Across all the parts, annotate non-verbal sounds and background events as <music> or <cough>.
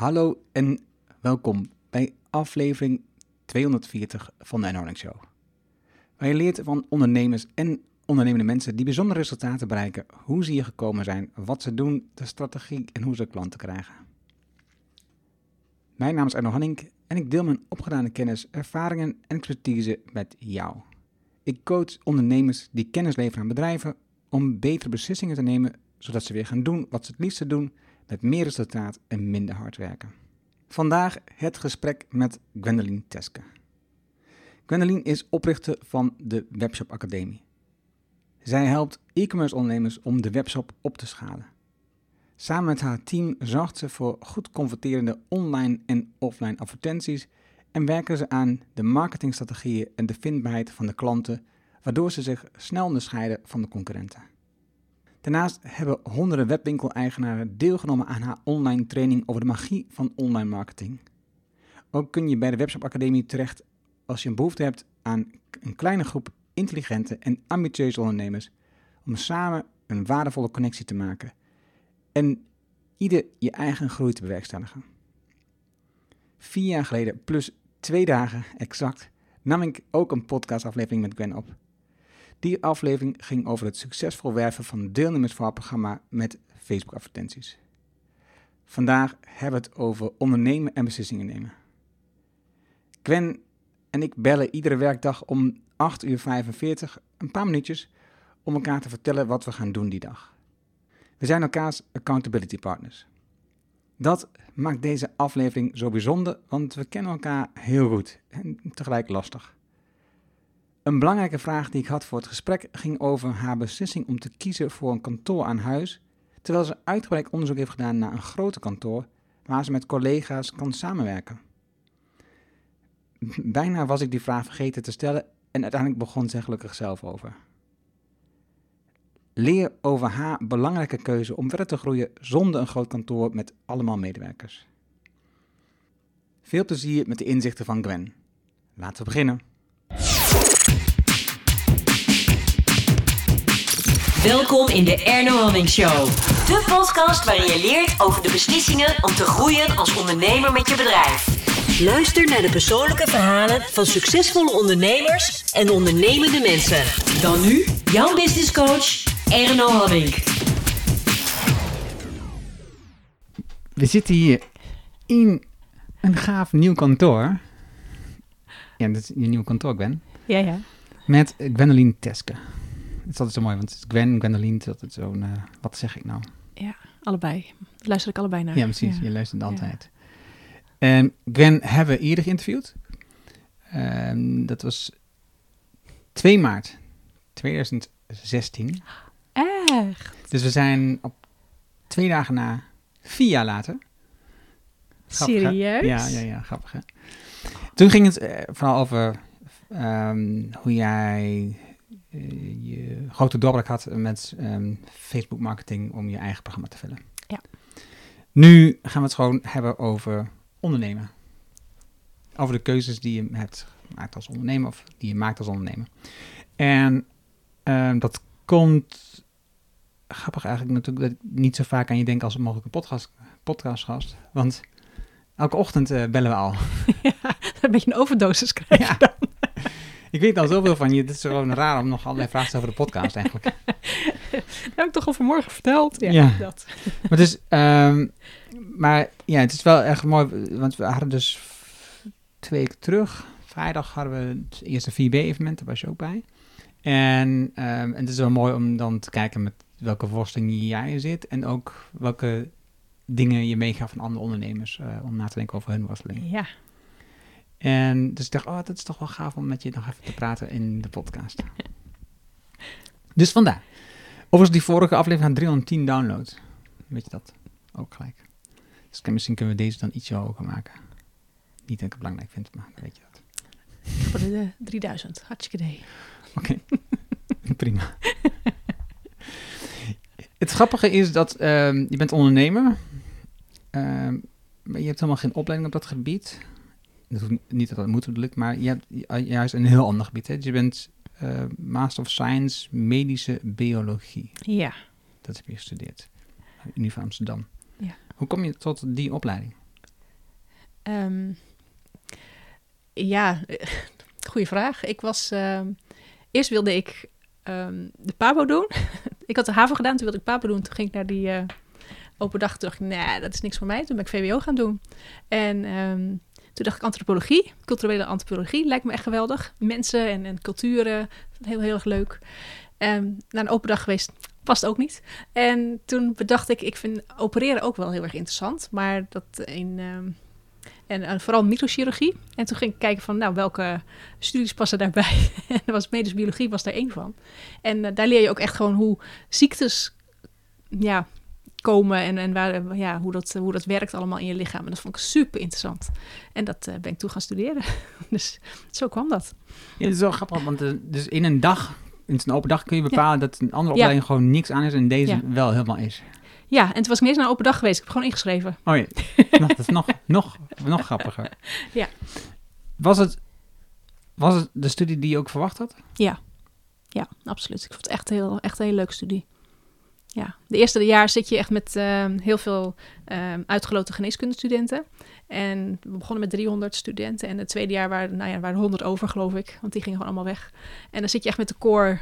Hallo en welkom bij aflevering 240 van de Enhouding Show. Waar je leert van ondernemers en ondernemende mensen die bijzondere resultaten bereiken, hoe ze hier gekomen zijn, wat ze doen, de strategie en hoe ze klanten krijgen. Mijn naam is Erno Hanning en ik deel mijn opgedane kennis, ervaringen en expertise met jou. Ik coach ondernemers die kennis leveren aan bedrijven om betere beslissingen te nemen, zodat ze weer gaan doen wat ze het liefste doen, met meer resultaat en minder hard werken. Vandaag het gesprek met Gwendoline Teske. Gwendoline is oprichter van de Webshop Academie. Zij helpt e-commerce ondernemers om de webshop op te schalen. Samen met haar team zorgt ze voor goed converterende online en offline advertenties en werken ze aan de marketingstrategieën en de vindbaarheid van de klanten, waardoor ze zich snel onderscheiden van de concurrenten. Daarnaast hebben honderden webwinkel-eigenaren deelgenomen aan haar online training over de magie van online marketing. Ook kun je bij de Webshop Academie terecht als je een behoefte hebt aan een kleine groep intelligente en ambitieuze ondernemers om samen een waardevolle connectie te maken en ieder je eigen groei te bewerkstelligen. Vier jaar geleden, plus twee dagen exact, nam ik ook een podcastaflevering met Gwen op. Die aflevering ging over het succesvol werven van deelnemers voor het programma met Facebook-advertenties. Vandaag hebben we het over ondernemen en beslissingen nemen. Gwen en ik bellen iedere werkdag om 8 uur 45, een paar minuutjes, om elkaar te vertellen wat we gaan doen die dag. We zijn elkaars accountability partners. Dat maakt deze aflevering zo bijzonder, want we kennen elkaar heel goed en tegelijk lastig. Een belangrijke vraag die ik had voor het gesprek ging over haar beslissing om te kiezen voor een kantoor aan huis, terwijl ze uitgebreid onderzoek heeft gedaan naar een groter kantoor waar ze met collega's kan samenwerken. Bijna was ik die vraag vergeten te stellen en uiteindelijk begon ze gelukkig zelf over. Leer over haar belangrijke keuze om verder te groeien zonder een groot kantoor met allemaal medewerkers. Veel plezier met de inzichten van Gwen. Laten we beginnen. Welkom in de Erno Hamming Show. De podcast waarin je leert over de beslissingen om te groeien als ondernemer met je bedrijf. Luister naar de persoonlijke verhalen van succesvolle ondernemers en ondernemende mensen. Dan nu jouw business coach Erno Hamming. We zitten hier in een gaaf nieuw kantoor. Ja, dat is je nieuwe kantoor, Gwen. Ja, ja. Met Gwendoline Teske. Is altijd zo mooi, want Gwen, Gwendoline, het is altijd zo'n... eh, wat zeg ik nou? Ja, allebei. Daar luister ik allebei naar. Ja, precies. Je luistert altijd. En Gwen hebben we eerder geïnterviewd. Ehm, dat was 2 maart 2016. Echt? Dus we zijn op twee dagen na, vier jaar later. Grappig, hè? Serieus? Ja, ja, ja, grappig hè. Toen ging het eh, vooral over ehm, hoe jij je grote doorbraak had met ehm, Facebook marketing om je eigen programma te vullen. Ja. Nu gaan we het gewoon hebben over ondernemen. Over de keuzes die je hebt gemaakt als ondernemer of die je maakt als ondernemer. En ehm, dat komt grappig eigenlijk natuurlijk dat ik niet zo vaak aan je denk als een mogelijke podcast, podcastgast. Want elke ochtend eh, bellen we al. <laughs> Een beetje een overdosis krijg je dan. <laughs> Ik weet al zoveel van je. Het is gewoon raar om nog allerlei vragen over de podcast eigenlijk. <laughs> Dat heb ik toch al vanmorgen verteld? Ja, Ja. dat. <laughs> Maar, dus, ehm, maar ja, het is wel echt mooi. Want we hadden dus twee weken terug. Vrijdag hadden we het eerste 4B-evenement. Daar was je ook bij. En, ehm, en het is wel mooi om dan te kijken met welke worsteling jij zit. En ook welke dingen je meegaat van andere ondernemers. eh, om na te denken over hun worsteling. Ja. En dus ik dacht, oh, dat is toch wel gaaf om met je nog even te praten in de podcast. <laughs> dus vandaar. Overigens, die vorige aflevering had 310 downloads. Weet je dat? Ook gelijk. Dus misschien kunnen we deze dan ietsje hoger maken. Niet dat ik het belangrijk vind, maar dan weet je dat. Voor de eh, 3000. Hartstikke idee. Oké, <laughs> prima. Het grappige is dat ehm, je bent ondernemer. ehm, maar je hebt helemaal geen opleiding op dat gebied. Dat hoeft niet dat dat moet lukt, maar je hebt ju- juist een heel ander gebied. Hè? Dus je bent eh, Master of Science Medische Biologie. Ja. Dat heb je gestudeerd. Universiteit Amsterdam. Ja. Hoe kom je tot die opleiding? Ehm, ja, <laughs> goede vraag. Ik was... ehm, eerst wilde ik ehm, de PABO doen. <laughs> ik had de HAVO gedaan, toen wilde ik PABO doen. Toen ging ik naar die eh, open dag. Toen dacht ik, nee, dat is niks voor mij. Toen ben ik VWO gaan doen. En toen dacht ik antropologie. Culturele antropologie lijkt me echt geweldig. Mensen en, en culturen. Heel, heel erg leuk. Ehm naar een open dag geweest. Past ook niet. En toen bedacht ik, ik vind opereren ook wel heel erg interessant. Maar dat in... ehm, en vooral microchirurgie. En toen ging ik kijken van, nou, welke studies passen daarbij? <laughs> en was medische biologie was daar één van. En eh, daar leer je ook echt gewoon hoe ziektes ja, komen en, en waar, ja, hoe, dat, hoe dat werkt allemaal in je lichaam. En dat vond ik super interessant. En dat eh, ben ik toen gaan studeren. <laughs> dus zo kwam dat. Ja, dat is wel grappig, want eh, dus in een dag, in een open dag kun je bepalen dat een andere Ja. opleiding gewoon niks aan is en deze Ja. wel helemaal is. Ja, en toen was ik niet eens naar een open dag geweest. Ik heb gewoon ingeschreven. Oh ja, <laughs> nog, dat is nog, nog, nog grappiger. Ja. Was het, was het de studie die je ook verwacht had? Ja, absoluut. Ik vond het echt, heel, echt een hele leuke studie. Ja, de eerste jaar zit je echt met ehm, heel veel ehm uitgeloten geneeskundestudenten. En we begonnen met 300 studenten. En het tweede jaar waren, nou ja, waren 100 over, geloof ik. Want die gingen gewoon allemaal weg. En dan zit je echt met de core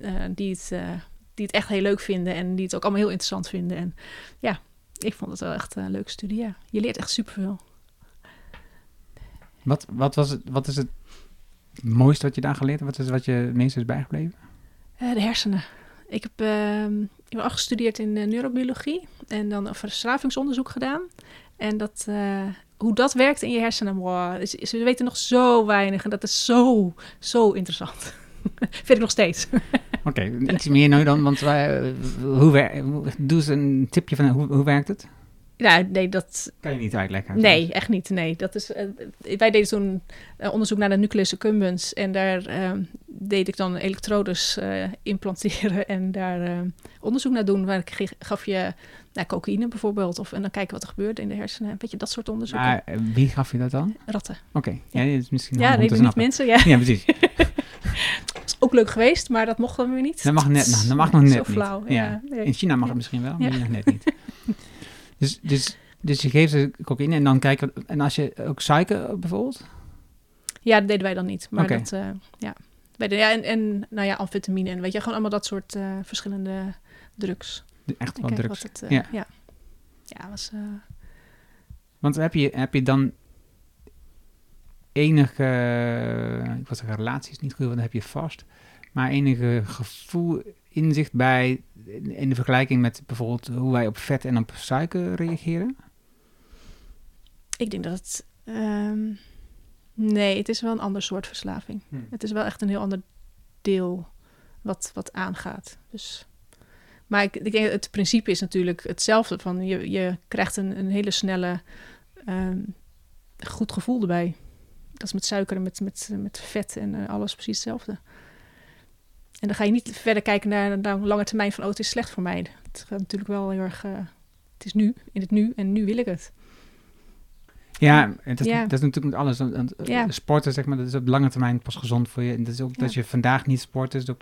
eh, die, het, eh, die het echt heel leuk vinden. En die het ook allemaal heel interessant vinden. En ja, ik vond het wel echt een leuke studie, ja. Je leert echt superveel. Wat, wat, was het, wat is het mooiste wat je daar geleerd hebt? Wat is wat je het meest is bijgebleven? Eh, de hersenen. Ik heb ehm, ik ben afgestudeerd in eh, neurobiologie en dan een verslavingsonderzoek gedaan. En dat, eh, hoe dat werkt in je hersenen, wow, we weten nog zo weinig en dat is zo, zo interessant. <laughs> Vind ik nog steeds. Oké, <laughs> iets meer nu dan, want wij, eh, hoe wer- doe eens een tipje van hoe, hoe werkt het? Ja, nee, dat, Kan je niet uitleggen. nee, echt niet. Nee, dat is, eh, wij deden toen eh, onderzoek naar de nucleus accumbens en daar ehm, deed ik dan elektrodes eh, implanteren <laughs> en daar onderzoek naar doen. Waar ik gaf je nou, cocaïne bijvoorbeeld of en dan kijken wat er gebeurde in de hersenen. Weet je, dat soort onderzoeken. Maar wie gaf je dat dan? Ratten. Oké, ja. Ja. dat is misschien Ja, niet mensen. Ja, Ja, precies. <laughs> is ook leuk geweest, maar dat mocht dan weer niet. Dat mag net, dat mag nog net Zo flauw. niet. Ja. In China mag het misschien wel, maar hier net niet. <laughs> Dus, dus, dus je geeft ze cocaïne en dan kijken... En als je ook suiker bijvoorbeeld? Ja, dat deden wij dan niet. Maar dat, eh, ja. Wij deden, ja, en, en nou ja, amfetamine en weet je, gewoon allemaal dat soort eh, verschillende drugs. Echt wel drugs. wat het, eh, Ja. ja. Ja, was, Want heb je, heb je dan enige... Ik was zeggen, relatie is niet goed, want dan heb je vast. Maar enige gevoel, inzicht bij... In de vergelijking met bijvoorbeeld hoe wij op vet en op suiker reageren? ik denk dat het... ehm, nee, het is wel een ander soort verslaving. Hm. Het is wel echt een heel ander deel wat, wat aangaat. Dus, maar ik, ik denk, het principe is natuurlijk hetzelfde. Van je, je krijgt een, een hele snelle ehm, goed gevoel erbij. Dat is met suiker en met, met, met vet en eh, alles precies hetzelfde. En dan ga je niet verder kijken naar, een lange termijn van... oh, het is slecht voor mij. Het gaat natuurlijk wel heel erg... eh, het is nu, in het nu, en nu wil ik het. Ja, het is, Ja. dat is natuurlijk met alles. want, Ja. Sporten, zeg maar, dat is op lange termijn pas gezond voor je. En dat is ook Ja. dat je vandaag niet sport, is dat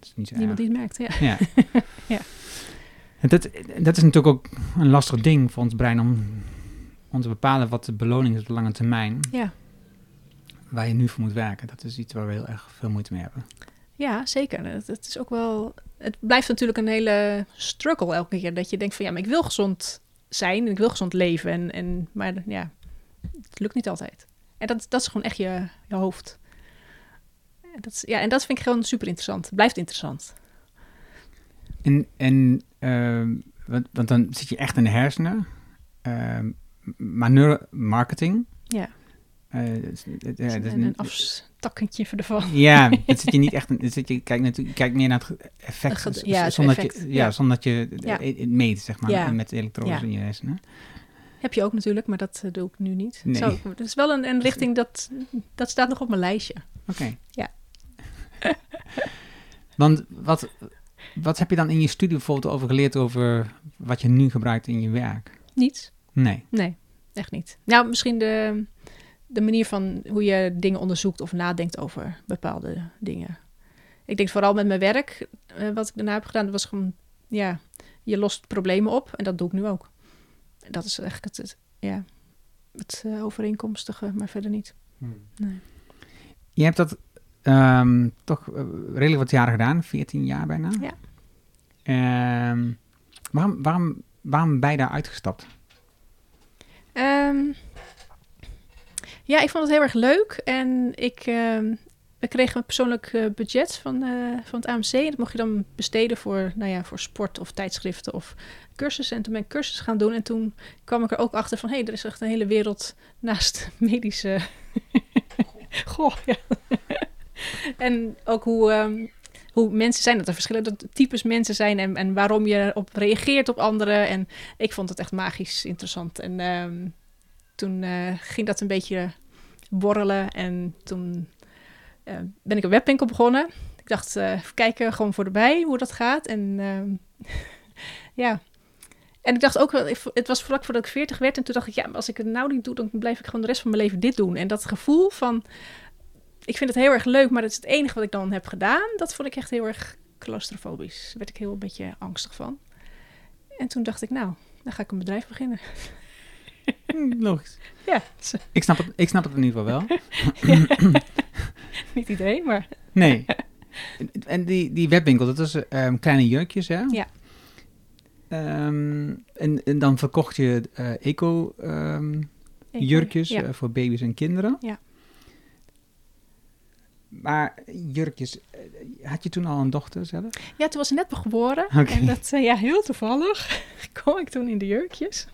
is niet zo Niemand erg. die het merkt, ja. Ja. <laughs> Ja. En dat, dat is natuurlijk ook een lastig ding voor ons brein om, om te bepalen wat de beloning is op de lange termijn. Ja. Waar je nu voor moet werken. Dat is iets waar we heel erg veel moeite mee hebben. Ja, zeker. Het, het is ook wel. Het blijft natuurlijk een hele struggle elke keer. Dat je denkt van ja, maar ik wil gezond zijn en ik wil gezond leven. En, en, maar ja, het lukt niet altijd. En dat, dat is gewoon echt je, je hoofd. En dat, is- ja, en dat vind ik gewoon super interessant. Het blijft interessant. En, en ehm, want, want dan zit je echt in de hersenen. Ehm, maar neuromarketing. Ja. eh, dat is- dat- ja, dat is en een niet- afstakkentje ervan. Ja, <laughs> dat zit je niet echt. Dat zit je kijk natuurlijk kijk meer naar het effect, Het ja, het zonder effect, dat je, ja. ja, zonder dat je het meet zeg maar met elektrodes Ja. in je hersenen. Heb je ook natuurlijk, maar dat eh, doe ik nu niet. Nee. Zo, dat is wel een, een richting dat, dat staat nog op mijn lijstje. Oké. Ja. <laughs> Want wat, wat heb je dan in je studie bijvoorbeeld over geleerd over wat je nu gebruikt in je werk? Niets. Nee. Nee, echt niet. Nou, misschien de, de manier van hoe je dingen onderzoekt of nadenkt over bepaalde dingen. Ik denk vooral met mijn werk, eh, wat ik daarna heb gedaan, dat was gewoon, ja, je lost problemen op en dat doe ik nu ook. En dat is eigenlijk het, het- ja, het eh, overeenkomstige, maar verder niet. Nee. Je hebt dat ehm, toch eh, redelijk wat jaren gedaan, 14 jaar bijna. Ja. Ehm, waarom, waarom, waarom ben je daar uitgestapt? Ehm, ja, ik vond het heel erg leuk. En ik, ehm, we kregen een persoonlijk eh, budget van, eh, van het AMC. En dat mocht je dan besteden voor, nou ja, voor sport of tijdschriften of cursussen. En toen ben ik cursussen gaan doen. En toen kwam ik er ook achter van... hé, hey, er is echt een hele wereld naast <laughs> medische... <laughs> Goh, ja. <laughs> en ook hoe... ehm, hoe mensen zijn, dat er verschillende types mensen zijn en, en waarom je op reageert op anderen. En ik vond het echt magisch interessant. En ehm, toen eh, ging dat een beetje borrelen en toen eh, ben ik een webwinkel begonnen. Ik dacht, eh, even kijken, gewoon voor de bij hoe dat gaat. En <laughs> ja. En ik dacht ook, het was vlak voordat ik 40 werd. En toen dacht ik, ja, maar als ik het nou niet doe, dan blijf ik gewoon de rest van mijn leven dit doen. En dat gevoel van, ik vind het heel erg leuk, maar dat is het enige wat ik dan heb gedaan. Dat vond ik echt heel erg claustrofobisch. Daar werd ik heel een beetje angstig van. En toen dacht ik, nou, dan ga ik een bedrijf beginnen. <laughs> <laughs> Logisch. Ja, Ik snap, het, ik snap het in ieder geval wel. <laughs> <laughs> niet iedereen, maar Nee. En die, die webwinkel, dat is ehm, kleine jurkjes, hè? Ja. Ehm, en, en dan verkocht je eh, eco ehm, Ja. eh, voor baby's en kinderen. Ja. Maar jurkjes, eh, had je toen al een dochter zelf? Ja, toen was ze net geboren. En dat, eh, ja, heel toevallig <laughs> kwam ik toen in de jurkjes.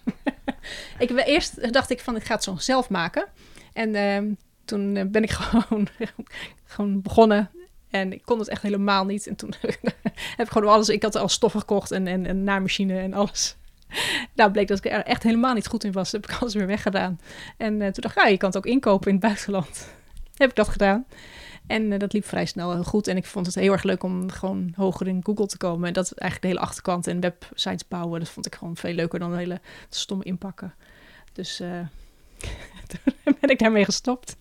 <laughs> ik, eerst dacht ik van, ik ga het zo zelf maken. En ehm, toen eh, ben ik <laughs> gewoon, gewoon begonnen. En ik kon het echt helemaal niet. En toen heb ik gewoon alles... Ik had al stoffen gekocht en, en naaimachine en alles. Nou, bleek dat ik er echt helemaal niet goed in was. Heb ik alles weer weggedaan. En toen dacht ik, ja, je kan het ook inkopen in het buitenland. heb ik dat gedaan. En eh, dat liep vrij snel heel goed. En ik vond het heel erg leuk om gewoon hoger in Google te komen. En dat eigenlijk de hele achterkant en websites bouwen. Dat vond ik gewoon veel leuker dan een hele stom inpakken. Dus eh, <laughs> ben ik daarmee gestopt.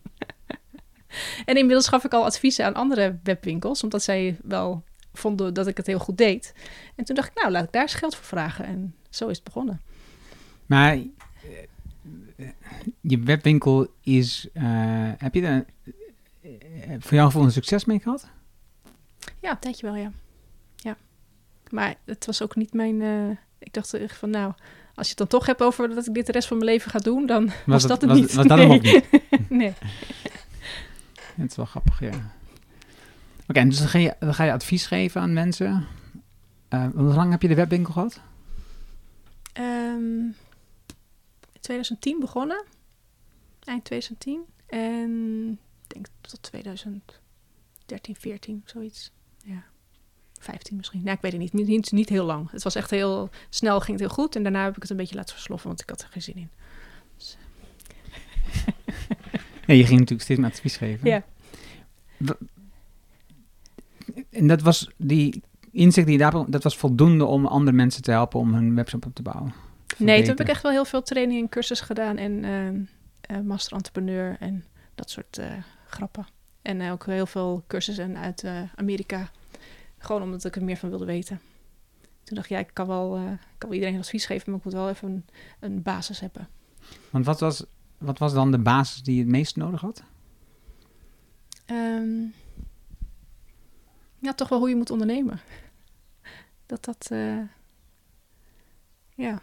<laughs> en inmiddels gaf ik al adviezen aan andere webwinkels. Omdat zij wel vonden dat ik het heel goed deed. En toen dacht ik, nou, laat ik daar eens geld voor vragen. En zo is het begonnen. Maar eh, je webwinkel is, heb je daar voor jouw gevoel een succes mee gehad? Ja, een tijdje wel, ja. ja. Maar het was ook niet mijn... eh, ik dacht echt van, nou, als je het dan toch hebt over dat ik dit de rest van mijn leven ga doen, dan was, dat het was, niet. Was dat hem Nee. ook niet? <laughs> nee. <laughs> Het is wel grappig, ja. Oké, en dus dan ga, je, dan ga je advies geven aan mensen. Eh, hoe lang heb je de webwinkel gehad? Ehm, in 2010 begonnen. Eind 2010. En denk tot 2013, 14, zoiets. Ja. 15 misschien. Nou, ik weet het niet. Niet, niet. niet heel lang. Het was echt heel snel, ging het heel goed. En daarna heb ik het een beetje laten versloffen, want ik had er geen zin in. <laughs> Ja, je ging natuurlijk steeds meer advies geven. Ja. En dat was die inzicht die je daar, dat was voldoende om andere mensen te helpen om hun webshop op te bouwen. Nee, toen heb ik echt wel heel veel training en cursus gedaan. En ehm, eh, master entrepreneur en dat soort eh, grappen. En eh, ook heel veel cursussen uit eh, Amerika. Gewoon omdat ik er meer van wilde weten. Toen dacht ik, ja, ik kan wel, eh, ik kan wel iedereen advies geven, maar ik moet wel even een, een basis hebben. Want wat was, wat was dan de basis die je het meest nodig had? Ehm, ja, toch wel hoe je moet ondernemen. Dat dat, eh, ja,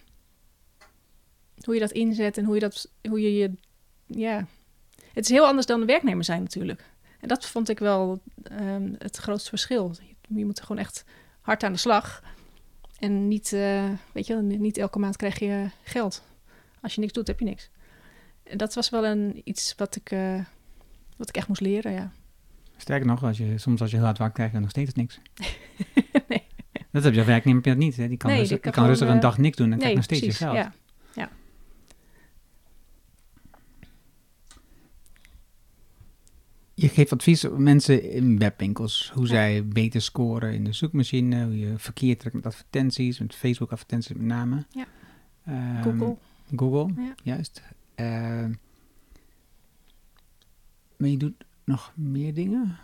hoe je dat inzet en hoe je dat, hoe je je, ja, het is heel anders dan een werknemer zijn natuurlijk. En dat vond ik wel ehm, het grootste verschil. Je, je moet gewoon echt hard aan de slag en niet, eh, weet je, niet elke maand krijg je geld. Als je niks doet, heb je niks. En dat was wel een, iets wat ik, eh, wat ik echt moest leren, ja. Sterker nog, als je, soms als je heel hard werkt, krijg je nog steeds niks. <laughs> Nee. Dat heb je als werknemer niet. Hè? Die kan, Nee, rustig, die kan rustig een eh, dag niks doen en krijgt nog steeds precies, je geld. Ja. Je geeft advies aan mensen in webwinkels. Hoe zij beter scoren in de zoekmachine. Hoe je verkeer trekt met advertenties. Met Facebook advertenties met name. Ja. Ehm, Google. Google, Ja. juist. Ehm, maar je doet nog meer dingen?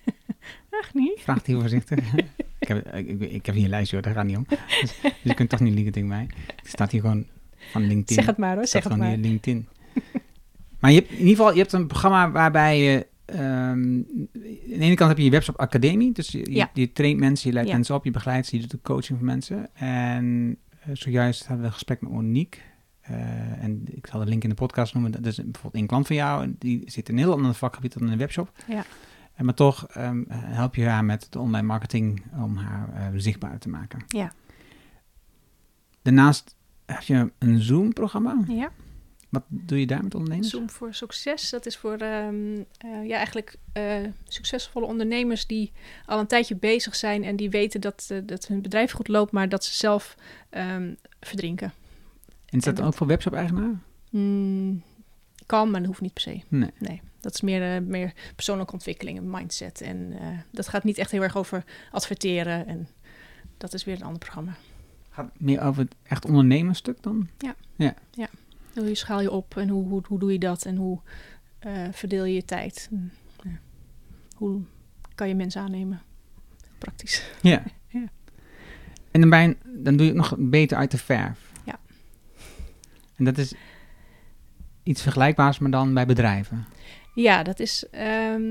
<laughs> Echt niet? Vraagt hij voorzichtig. ik, heb, ik, ik heb hier een lijstje hoor, daar gaat niet om. Dus, dus je kunt toch niet liegen tegen mij. Het staat hier gewoon van LinkedIn. Zeg het maar hoor, zeg het maar. hier LinkedIn. Maar je hebt in ieder geval je hebt een programma waarbij je... ehm, aan de ene kant heb je je webshop academie. Dus je, je, Ja. je traint mensen, je leidt Ja. mensen op, je begeleidt ze, je doet de coaching van mensen. En eh, zojuist hadden we een gesprek met Monique. Eh, en ik zal de link in de podcast noemen. Dat is bijvoorbeeld een klant van jou. en Die zit in een heel ander vakgebied dan een webshop. Ja. En maar toch ehm, help je haar met de online marketing om haar eh, zichtbaar te maken. Ja. Daarnaast heb je een Zoom-programma. Ja. Wat doe je daar met ondernemers? Zoom voor succes, dat is voor ehm, eh, ja, eigenlijk eh, succesvolle ondernemers die al een tijdje bezig zijn en die weten dat, eh, dat hun bedrijf goed loopt, maar dat ze zelf ehm, verdrinken. En is dat dan ook voor webshop-eigenaar? Hmm, kan, maar dat hoeft niet per se. Nee. Nee, dat is meer, meer persoonlijke ontwikkeling, een mindset. En dat gaat niet echt heel erg over adverteren. En dat is weer een ander programma. Gaat meer over het echt ondernemersstuk dan? Hoe schaal je op en hoe, hoe, hoe doe je dat? En hoe eh, verdeel je je tijd? En, ja. Hoe kan je mensen aannemen? Praktisch. Ja. <laughs> Ja. En dan, bij een- dan doe je het nog beter uit de verf. Ja. En dat is iets vergelijkbaars, maar dan bij bedrijven. Ja, dat is, ehm,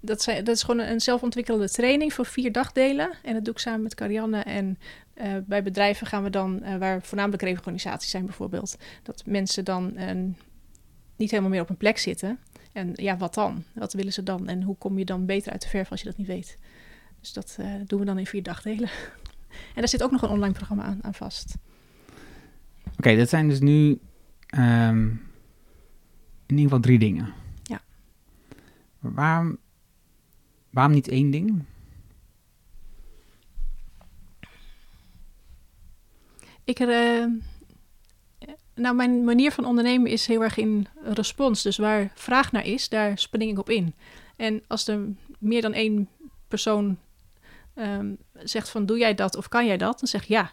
dat, zijn, dat is gewoon een zelfontwikkelde training voor vier dagdelen. En dat doe ik samen met Carianne. En eh, bij bedrijven gaan we dan, eh, waar voornamelijk reorganisaties zijn bijvoorbeeld, dat mensen dan eh, niet helemaal meer op een plek zitten. En ja, wat dan? Wat willen ze dan? En hoe kom je dan beter uit de verf als je dat niet weet? Dus dat doen we dan in vier dagdelen. <laughs> en daar zit ook nog een online programma aan, aan vast. Oké, dat zijn dus nu ehm, in ieder geval drie dingen. Ja. Waarom, waarom niet één ding? Ik, eh, nou, mijn manier van ondernemen is heel erg in respons. Dus waar vraag naar is, daar spring ik op in. En als er meer dan één persoon ehm, zegt van doe jij dat of kan jij dat, dan zeg ik ja.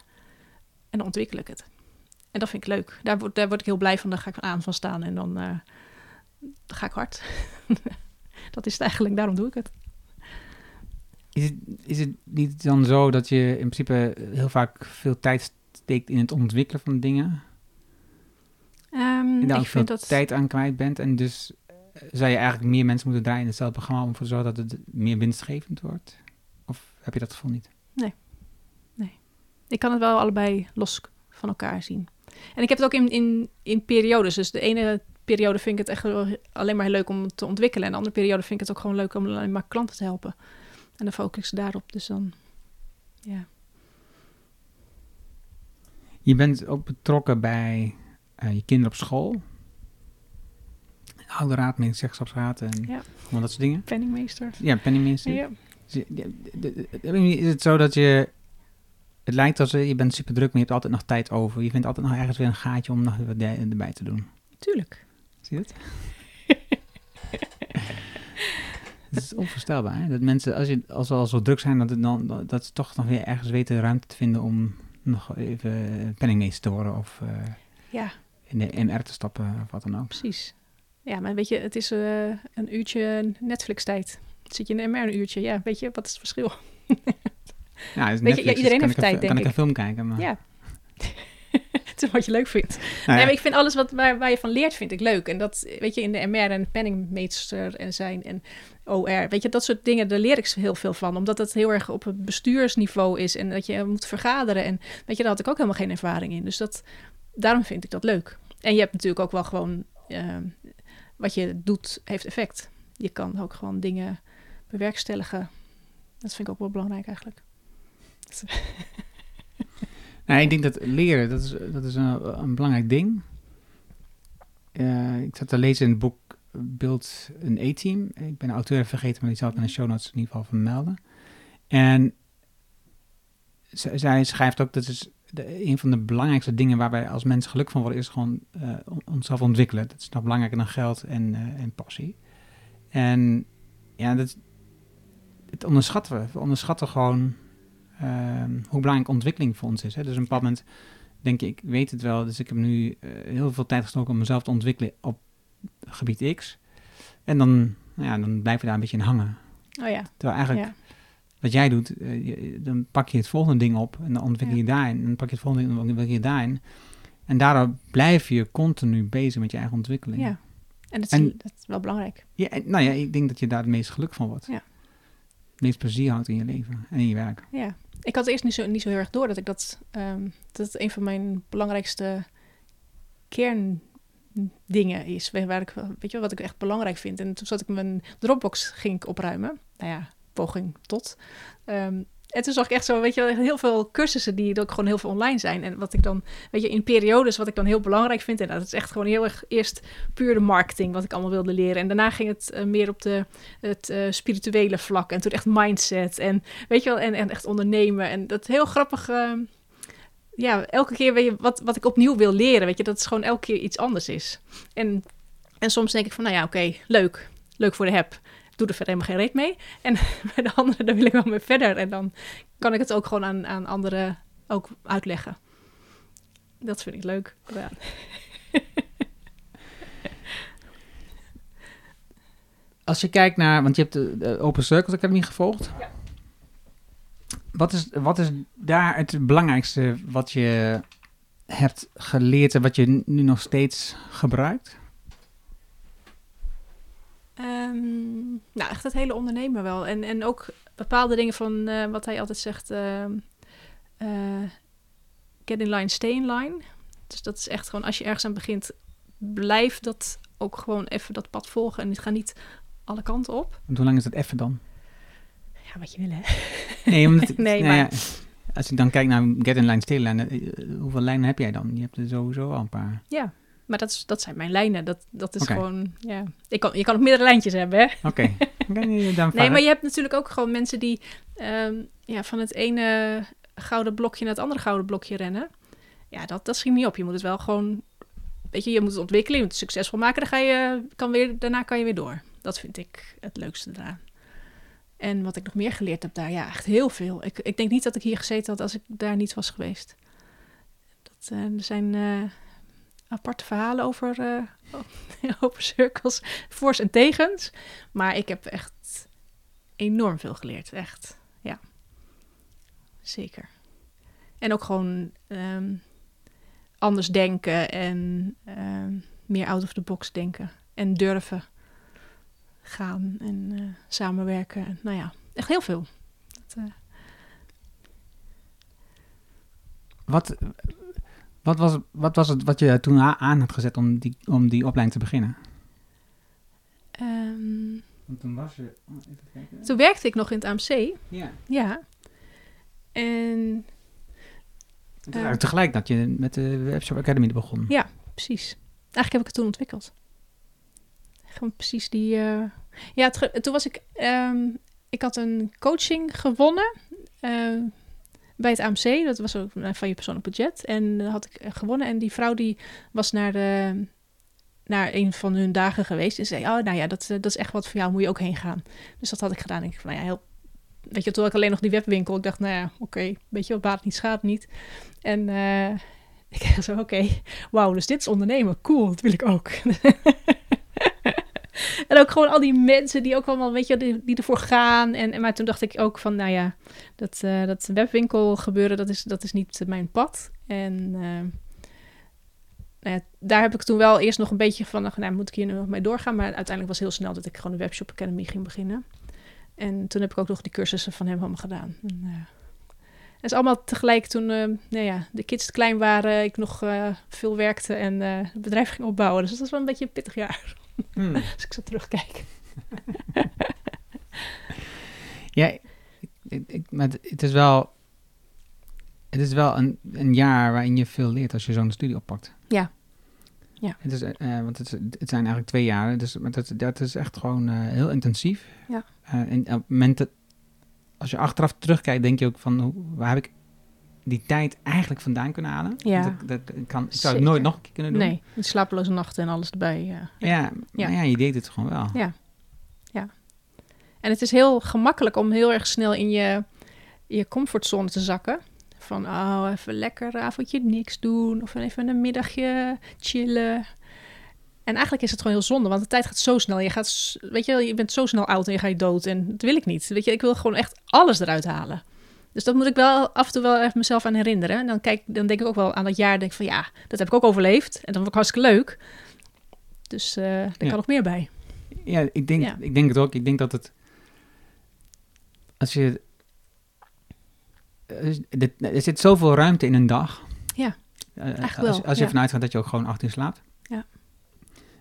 En dan ontwikkel ik het. En dat vind ik leuk. Daar word, daar word ik heel blij van. Daar ga ik aan van staan en dan, eh, ga ik hard. <laughs> dat is het eigenlijk, daarom doe ik het. Is het, is het niet dan zo dat je in principe heel vaak veel tijd steekt in het ontwikkelen van dingen? Ehm, En daar ik veel vind dat... tijd aan kwijt bent. En dus eh, zou je eigenlijk meer mensen moeten draaien in hetzelfde programma om ervoor te zorgen dat het meer winstgevend wordt? Of heb je dat gevoel niet? Ik kan het wel allebei los van elkaar zien. En ik heb het ook in, in, in periodes. Dus de ene periode vind ik het echt alleen maar leuk om te ontwikkelen. En de andere periode vind ik het ook gewoon leuk om alleen maar klanten te helpen. En dan focus ik ze daarop. Dus dan, ja. Je bent ook betrokken bij eh, je kinderen op school. Ouderraad, medezeggenschapsraad en Ja. allemaal dat soort dingen. Penningmeester. Ja, penningmeester. Ja. Is is het zo dat je... Het lijkt als je bent super druk, maar je hebt altijd nog tijd over. Je vindt altijd nog ergens weer een gaatje om nog wat bij- erbij te doen. Tuurlijk. Zie je het? <laughs> Het is onvoorstelbaar, hè? Dat mensen, als, je, als ze al zo druk zijn, dat, het dan, dat, dat ze toch nog weer ergens weten ruimte te vinden om nog even penningmeester te worden of eh, Ja, in de MR te stappen of wat dan ook. precies. Ja, maar weet je, het is eh, een uurtje Netflix-tijd. Zit je in de MR een uurtje? Ja, weet je, wat is het verschil? <laughs> Ja, is Weet je, ja, Netflix, iedereen dus heeft kan ik tijd, een, kan denk ik een ik. film kijken, maar... Ja. <laughs> het is wat je leuk vindt. Nou Nee, ja, maar ik vind alles wat, waar, waar je van leert, vind ik leuk. En dat, weet je, in de MR en penningmeester en zijn en OR, weet je, dat soort dingen, daar leer ik heel veel van. Omdat het heel erg op het bestuursniveau is en dat je moet vergaderen. En weet je, daar had ik ook helemaal geen ervaring in. Dus dat, daarom vind ik dat leuk. En je hebt natuurlijk ook wel gewoon, ehm, wat je doet, heeft effect. Je kan ook gewoon dingen bewerkstelligen. Dat vind ik ook wel belangrijk eigenlijk. <laughs> Nou, ik denk dat leren, dat is, dat is een, een belangrijk ding. Eh, ik zat te lezen in het boek Beeld een E-team. Ik ben de auteur vergeten, maar die zal het in de show notes in ieder geval vermelden. En zij schrijft ook, dat is de, een van de belangrijkste dingen waar wij als mensen geluk van worden, is gewoon eh, on- onszelf ontwikkelen. Dat is nog belangrijker dan geld en, eh, en passie. En ja, dat, dat onderschatten we. We onderschatten gewoon ehm, hoe belangrijk ontwikkeling voor ons is. Hè? Dus op een bepaald moment denk ik, ik weet het wel, dus ik heb nu eh, heel veel tijd gestoken om mezelf te ontwikkelen op gebied X. En dan, ja, dan blijf je daar een beetje in hangen. Oh ja, Terwijl eigenlijk ja. wat jij doet, eh, je- dan pak je het volgende ding op en dan ontwikkel je daarin. En dan pak je het volgende ding en dan ontwikkel je daarin. En daardoor blijf je continu bezig met je eigen ontwikkeling. ja. En dat is, En- dat is wel belangrijk. Ja, en- nou ja, ik denk dat je daar het meest geluk van wordt. Ja. Het meest plezier houdt in je leven en in je werk. Ja. Ik had eerst niet zo, niet zo heel erg door dat ik dat... ehm, dat een van mijn belangrijkste kerndingen is. Waar ik, weet je wat ik echt belangrijk vind. En toen zat ik mijn Dropbox ging ik opruimen. Nou ja, poging tot. Ehm, en toen zag ik echt zo, weet je heel veel cursussen die ook gewoon heel veel online zijn. En wat ik dan, weet je, in periodes wat ik dan heel belangrijk vind. En dat is echt gewoon heel erg eerst puur de marketing wat ik allemaal wilde leren. En daarna ging het eh, meer op de, het eh, spirituele vlak. En toen echt mindset en, weet je wel, en, en echt ondernemen. En dat heel grappig... ehm, ja, elke keer weet je, wat, wat ik opnieuw wil leren, weet je, dat het gewoon elke keer iets anders is. En, en soms denk ik van, nou ja, oké, leuk. Leuk voor de heb. Doe er verder helemaal geen reet mee. En <laughs> bij de andere, daar wil ik wel mee verder. En dan kan ik het ook gewoon aan, aan anderen ook uitleggen. Dat vind ik leuk. Ja. Als je kijkt naar, want je hebt de, Open Circles Academy gevolgd. Ja. Wat, is, wat is daar het belangrijkste wat je hebt geleerd en wat je nu nog steeds gebruikt? Ehm, nou, echt het hele ondernemen wel. En, en ook bepaalde dingen van eh, wat hij altijd zegt. ehm, eh, get in line, stay in line. Dus dat is echt gewoon, als je ergens aan begint, blijf dat ook gewoon even dat pad volgen. En ga niet alle kanten op. Want hoe lang is dat even dan? Ja, wat je wil, hè? Nee, omdat, <laughs> Nee, nou ja, maar- als ik dan kijk naar Get in Line, Stay in Line, eh, hoeveel lijnen heb jij dan? Je hebt er sowieso al een paar. Ja, maar dat, is, dat zijn mijn lijnen. Dat, dat is gewoon, ja. Ik kan, je kan ook meerdere lijntjes hebben, hè? Oké. <laughs> Nee, maar je hebt natuurlijk ook gewoon mensen die ehm, ja, van het ene gouden blokje naar het andere gouden blokje rennen. Ja, dat, dat schiet niet op. Je moet het wel gewoon, weet je, je moet het ontwikkelen, je moet het succesvol maken. Dan ga je, kan weer, daarna kan je weer door. Dat vind ik het leukste eraan. En wat ik nog meer geleerd heb daar, ja, echt heel veel. Ik, ik denk niet dat ik hier gezeten had als ik daar niet was geweest. Dat, eh, er zijn eh, aparte verhalen over, eh, <laughs> over cirkels, voor's en tegens. Maar ik heb echt enorm veel geleerd, echt. Ja, zeker. En ook gewoon ehm, anders denken en ehm, meer out of the box denken. En durven gaan en eh, samenwerken. En, nou ja, echt heel veel. Dat, eh, Wat, wat, was, wat was het wat je toen aan had gezet om die, om die opleiding te beginnen? ehm, Want toen was je... oh, even kijken. toen werkte ik nog in het AMC. Ja. Ja. En eigenlijk tegelijk dat je met de Webshop Academy begon. Ja. precies. Eigenlijk heb ik het toen ontwikkeld. Precies die. eh, Ja, toen was ik. ehm, ik had een coaching gewonnen eh, bij het AMC. Dat was ook van je persoonlijk budget. En dat had ik eh, gewonnen. En die vrouw die was naar de naar een van hun dagen geweest en zei: Oh, nou ja, dat, eh, dat is echt wat voor jou, moet je ook heen gaan. Dus dat had ik gedaan. Ik dacht, nou ja, heel. Weet je, toen ik alleen nog die webwinkel. Ik dacht, nou ja, oké, weet je wat, baat niet, schaadt niet. En eh, <laughs> ik dacht zo, oké, wauw, dus dit is ondernemen, cool, dat wil ik ook. <laughs> <laughs> en ook gewoon al die mensen die ook allemaal, weet je, die, ervoor gaan. En, en, maar toen dacht ik ook van, nou ja, dat, eh, dat webwinkel gebeuren, dat is, dat is niet mijn pad. En eh, nou ja, daar heb ik toen wel eerst nog een beetje van, nou, moet ik hier nu nog mee doorgaan? Maar uiteindelijk was heel snel dat ik gewoon de Webshop Academy ging beginnen. En toen heb ik ook nog die cursussen van hem allemaal gedaan. En, eh, het is allemaal tegelijk toen nou ja, de kids klein waren, ik nog veel werkte en het bedrijf ging opbouwen. Dus dat was wel een beetje een pittig jaar, Hmm. <laughs> als ik zo terugkijk. <laughs> Ja, ik, maar het- is wel, het is wel een, een jaar waarin je veel leert als je zo'n studie oppakt. Ja. Ja. Het, is, eh, want het, het zijn eigenlijk twee jaar, dus maar dat, dat is echt gewoon eh, heel intensief. Ja. Eh, en op het moment dat, als je achteraf terugkijkt, denk je ook van, hoe, waar heb ik die tijd eigenlijk vandaan kunnen halen? Ja. Dat, kan, ik zou het nooit nog een keer kunnen doen. Nee, met slapeloze nachten en alles erbij. Ja. Ja, maar ja, je deed het gewoon wel. Ja. En het is heel gemakkelijk om heel erg snel in je, je comfortzone te zakken. Van, oh, even lekker avondje niks doen. Of even een middagje chillen. En eigenlijk is het gewoon heel zonde, want de tijd gaat zo snel. Je, gaat, weet je, je bent zo snel oud en je gaat dood. En dat wil ik niet. Weet je, ik wil gewoon echt alles eruit halen. Dus dat moet ik wel af en toe wel even mezelf aan herinneren. En dan, kijk, dan denk ik ook wel aan dat jaar. Denk van ja, dat heb ik ook overleefd. En dat vond ik hartstikke leuk. Dus eh er Ja. kan nog meer bij. Ja, ik denk, Ja. ik denk het ook. Ik denk dat het... Als je... Er, zit zoveel ruimte in een dag. Ja, Eh, echt als, wel, als je ja. ervan uitgaat dat je ook gewoon acht uur slaapt.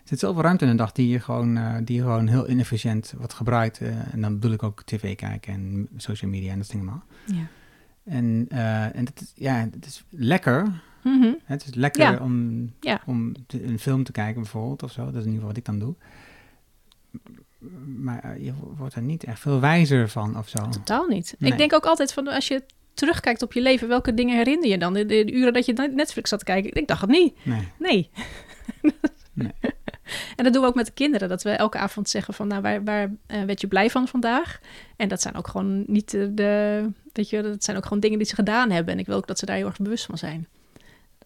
Er zit zoveel ruimte in een dag die je gewoon, eh, die je gewoon heel inefficiënt wordt gebruikt. eh, en dan bedoel ik ook tv kijken en social media en dat ding allemaal. Ja. En, eh, en dat is, ja, het is lekker. Mhm. Het is lekker Ja. om, Ja. om te- een film te kijken bijvoorbeeld of zo. Dat is in ieder geval wat ik dan doe. Maar je wordt er niet echt veel wijzer van of zo. Totaal niet. Nee. Ik denk ook altijd van als je terugkijkt op je leven, welke dingen herinner je dan? De, de uren dat je Netflix zat te kijken. Ik dacht het niet. Nee. Nee. Nee. En dat doen we ook met de kinderen. Dat we elke avond zeggen van, nou, waar, waar eh, werd je blij van vandaag? En dat zijn ook gewoon niet de, de, weet je, dat zijn ook gewoon dingen die ze gedaan hebben. En ik wil ook dat ze daar heel erg bewust van zijn.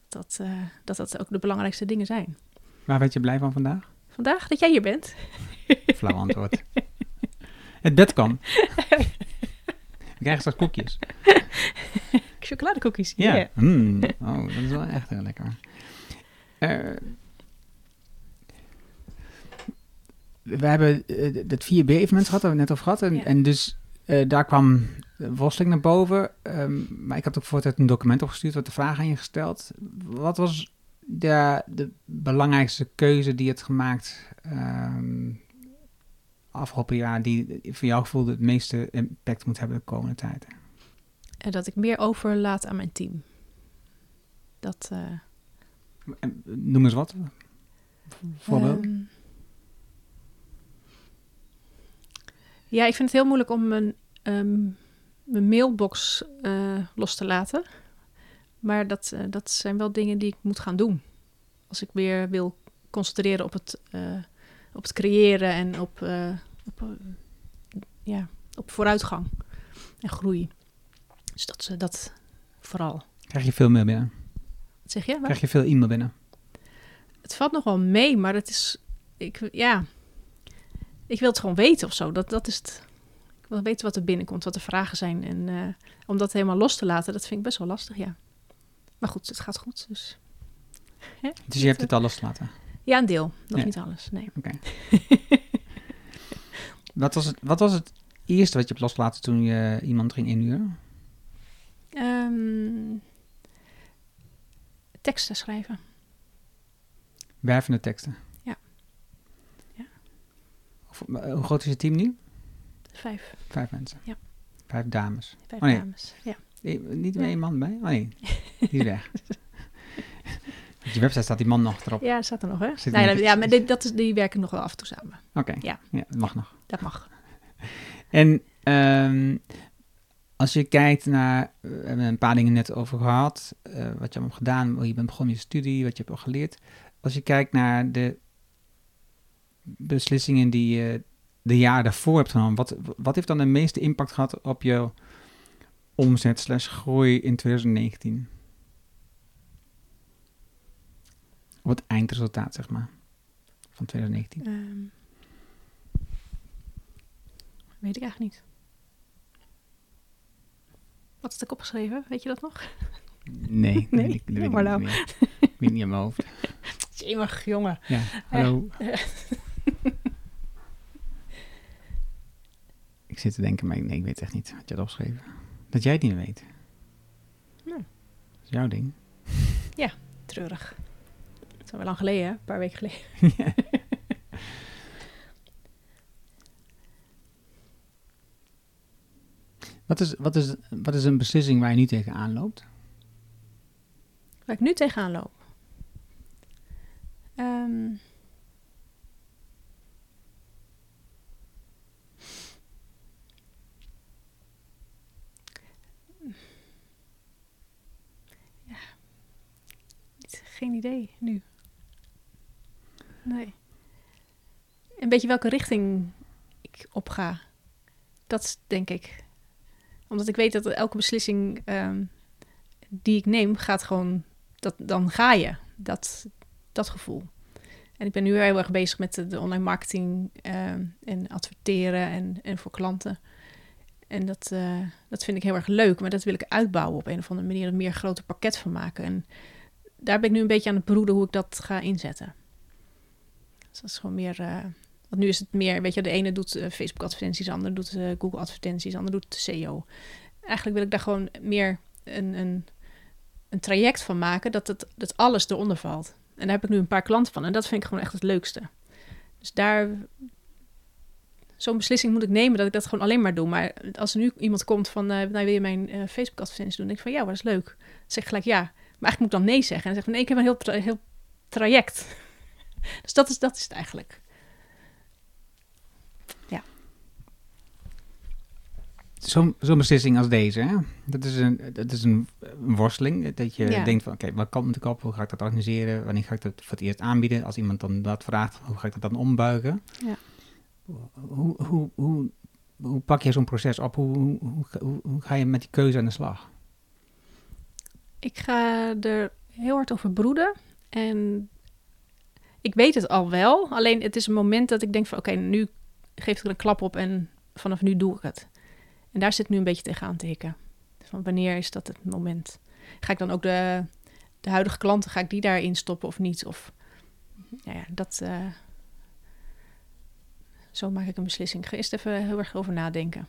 Dat eh, dat, dat ook de belangrijkste dingen zijn. Waar werd je blij van vandaag? Vandaag dat jij hier bent. Flauw antwoord. Het bed kwam. We krijgen straks koekjes. <laughs> Chocoladekoekjes. Ja. Yeah. Mm. Oh, dat is wel echt heel lekker. Eh, we hebben eh, het 4B-evenement gehad, hebben we net over gehad. En, Ja. en dus eh, daar kwam worsteling naar boven. Ehm, maar ik had ook voor het een document opgestuurd, wat de vraag aan je gesteld. Wat was de, de belangrijkste keuze die je hebt gemaakt ehm, afgelopen jaar, die voor jouw gevoel het meeste impact moet hebben de komende tijd? En dat ik meer overlaat aan mijn team. Dat... eh, Noem eens wat. Voorbeeld. Ehm, ja, ik vind het heel moeilijk om mijn, ehm, mijn mailbox eh, los te laten. Maar dat, eh, dat zijn wel dingen die ik moet gaan doen. Als ik weer wil concentreren op het, eh, op het creëren en op, op, ja, op vooruitgang en groei. Dus dat, dat vooral. Krijg je veel mail binnen? Wat zeg je? Wat? Krijg je veel e-mail binnen? Het valt nog wel mee, maar het is. Ik, ja. Ik wil het gewoon weten of zo. Dat, dat is het. Ik wil weten wat er binnenkomt, wat de vragen zijn. En eh, om dat helemaal los te laten, dat vind ik best wel lastig, ja. Maar goed, het gaat goed. Dus. Hè? Dus je hebt het al losgelaten. Ja, een deel. Nog Ja. niet alles. Nee. <laughs> Wat was, het, wat was het eerste wat je hebt losgelaten toen je iemand ging inhuren? Ehm, teksten schrijven. Wervende teksten. Eh, hoe groot is je team nu? Vijf. Vijf mensen. Ja. Vijf dames. Vijf Oh, nee. dames. Ja. Eh, niet Ja. één man bij? Oh nee, <laughs> die is weg. <laughs> Op je website staat die man nog erop. ja, staat er nog, hè? Zit Nee, nog dat- iets- ja, maar dit, dat is, die werken nog wel af en toe samen. Oké, Ja. ja, dat mag nog. Dat mag. <laughs> En ehm, als je kijkt naar, we hebben een paar dingen net over gehad, eh, wat je allemaal hebt gedaan, hoe je bent begonnen met je studie, wat je hebt al geleerd. Als je kijkt naar de beslissingen die je de jaren daarvoor hebt genomen, wat, wat heeft dan de meeste impact gehad op je omzet slash groei in 2019? Op het eindresultaat, zeg maar, van 2019. Ehm, weet ik eigenlijk niet. Wat is er opgeschreven? Weet je dat nog? Nee, <laughs> Nee? weet ik, dat weet ik niet nou. meer. Ik weet niet in mijn hoofd. <laughs> Jemig, jongen. Ja, hallo. <laughs> ik zit te denken, maar ik- nee, ik weet echt niet wat je had opgeschreven. Dat jij het niet weet. Nee. Dat is jouw ding. Treurig. Het is al wel lang geleden, hè? Een paar weken geleden. <laughs> Wat is, wat, is, wat is een beslissing waar je nu tegenaan loopt? Waar ik nu tegenaan loop. Ehm, Geen idee nu. Nee. Een beetje welke richting ik op ga. Dat denk ik. Omdat ik weet dat elke beslissing ehm, die ik neem, gaat gewoon dat, dan ga je. Dat, dat gevoel. En ik ben nu heel erg bezig met de, online marketing ehm, en adverteren en, en voor klanten. En dat, eh, dat vind ik heel erg leuk, maar dat wil ik uitbouwen op een of andere manier. Een meer groter pakket van maken. En daar ben ik nu een beetje aan het broeden hoe ik dat ga inzetten. Dus dat is gewoon meer... eh, want nu is het meer, weet je, de ene doet eh, Facebook-advertenties, de andere doet eh, Google-advertenties, de andere doet SEO. Eigenlijk wil ik daar gewoon meer een, een, een traject van maken dat, het, dat alles eronder valt. En daar heb ik nu een paar klanten van en dat vind ik gewoon echt het leukste. Dus daar, zo'n beslissing moet ik nemen dat ik dat gewoon alleen maar doe. Maar als er nu iemand komt van, nou wil je mijn eh, Facebook-advertenties doen? Dan denk ik van, ja, dat is leuk. Dan zeg ik gelijk ja. Maar eigenlijk moet ik dan nee zeggen. En dan zeg ik van, nee, ik heb een heel, tra- heel traject. <laughs> dus dat is, dat is het eigenlijk. Zo'n zo'n beslissing als deze, hè? Dat is een, dat is een, een worsteling. Dat je Ja. denkt van, oké, wat kan ik op? Hoe ga ik dat organiseren? Wanneer ga ik dat voor het eerst aanbieden? Als iemand dan dat vraagt, hoe ga ik dat dan ombuigen? Ja. Hoe, hoe, hoe, hoe pak je zo'n proces op? Hoe, hoe, hoe ga je met die keuze aan de slag? Ik ga er heel hard over broeden. En ik weet het al wel. Alleen het is een moment dat ik denk van... oké, nu geef ik er een klap op en vanaf nu doe ik het. En daar zit nu een beetje tegenaan te hikken. Van wanneer is dat het moment? Ga ik dan ook de, de huidige klanten, ga ik die daarin stoppen of niet? Of, nou ja, dat... eh, zo maak ik een beslissing. Ik ga eerst even heel erg over nadenken.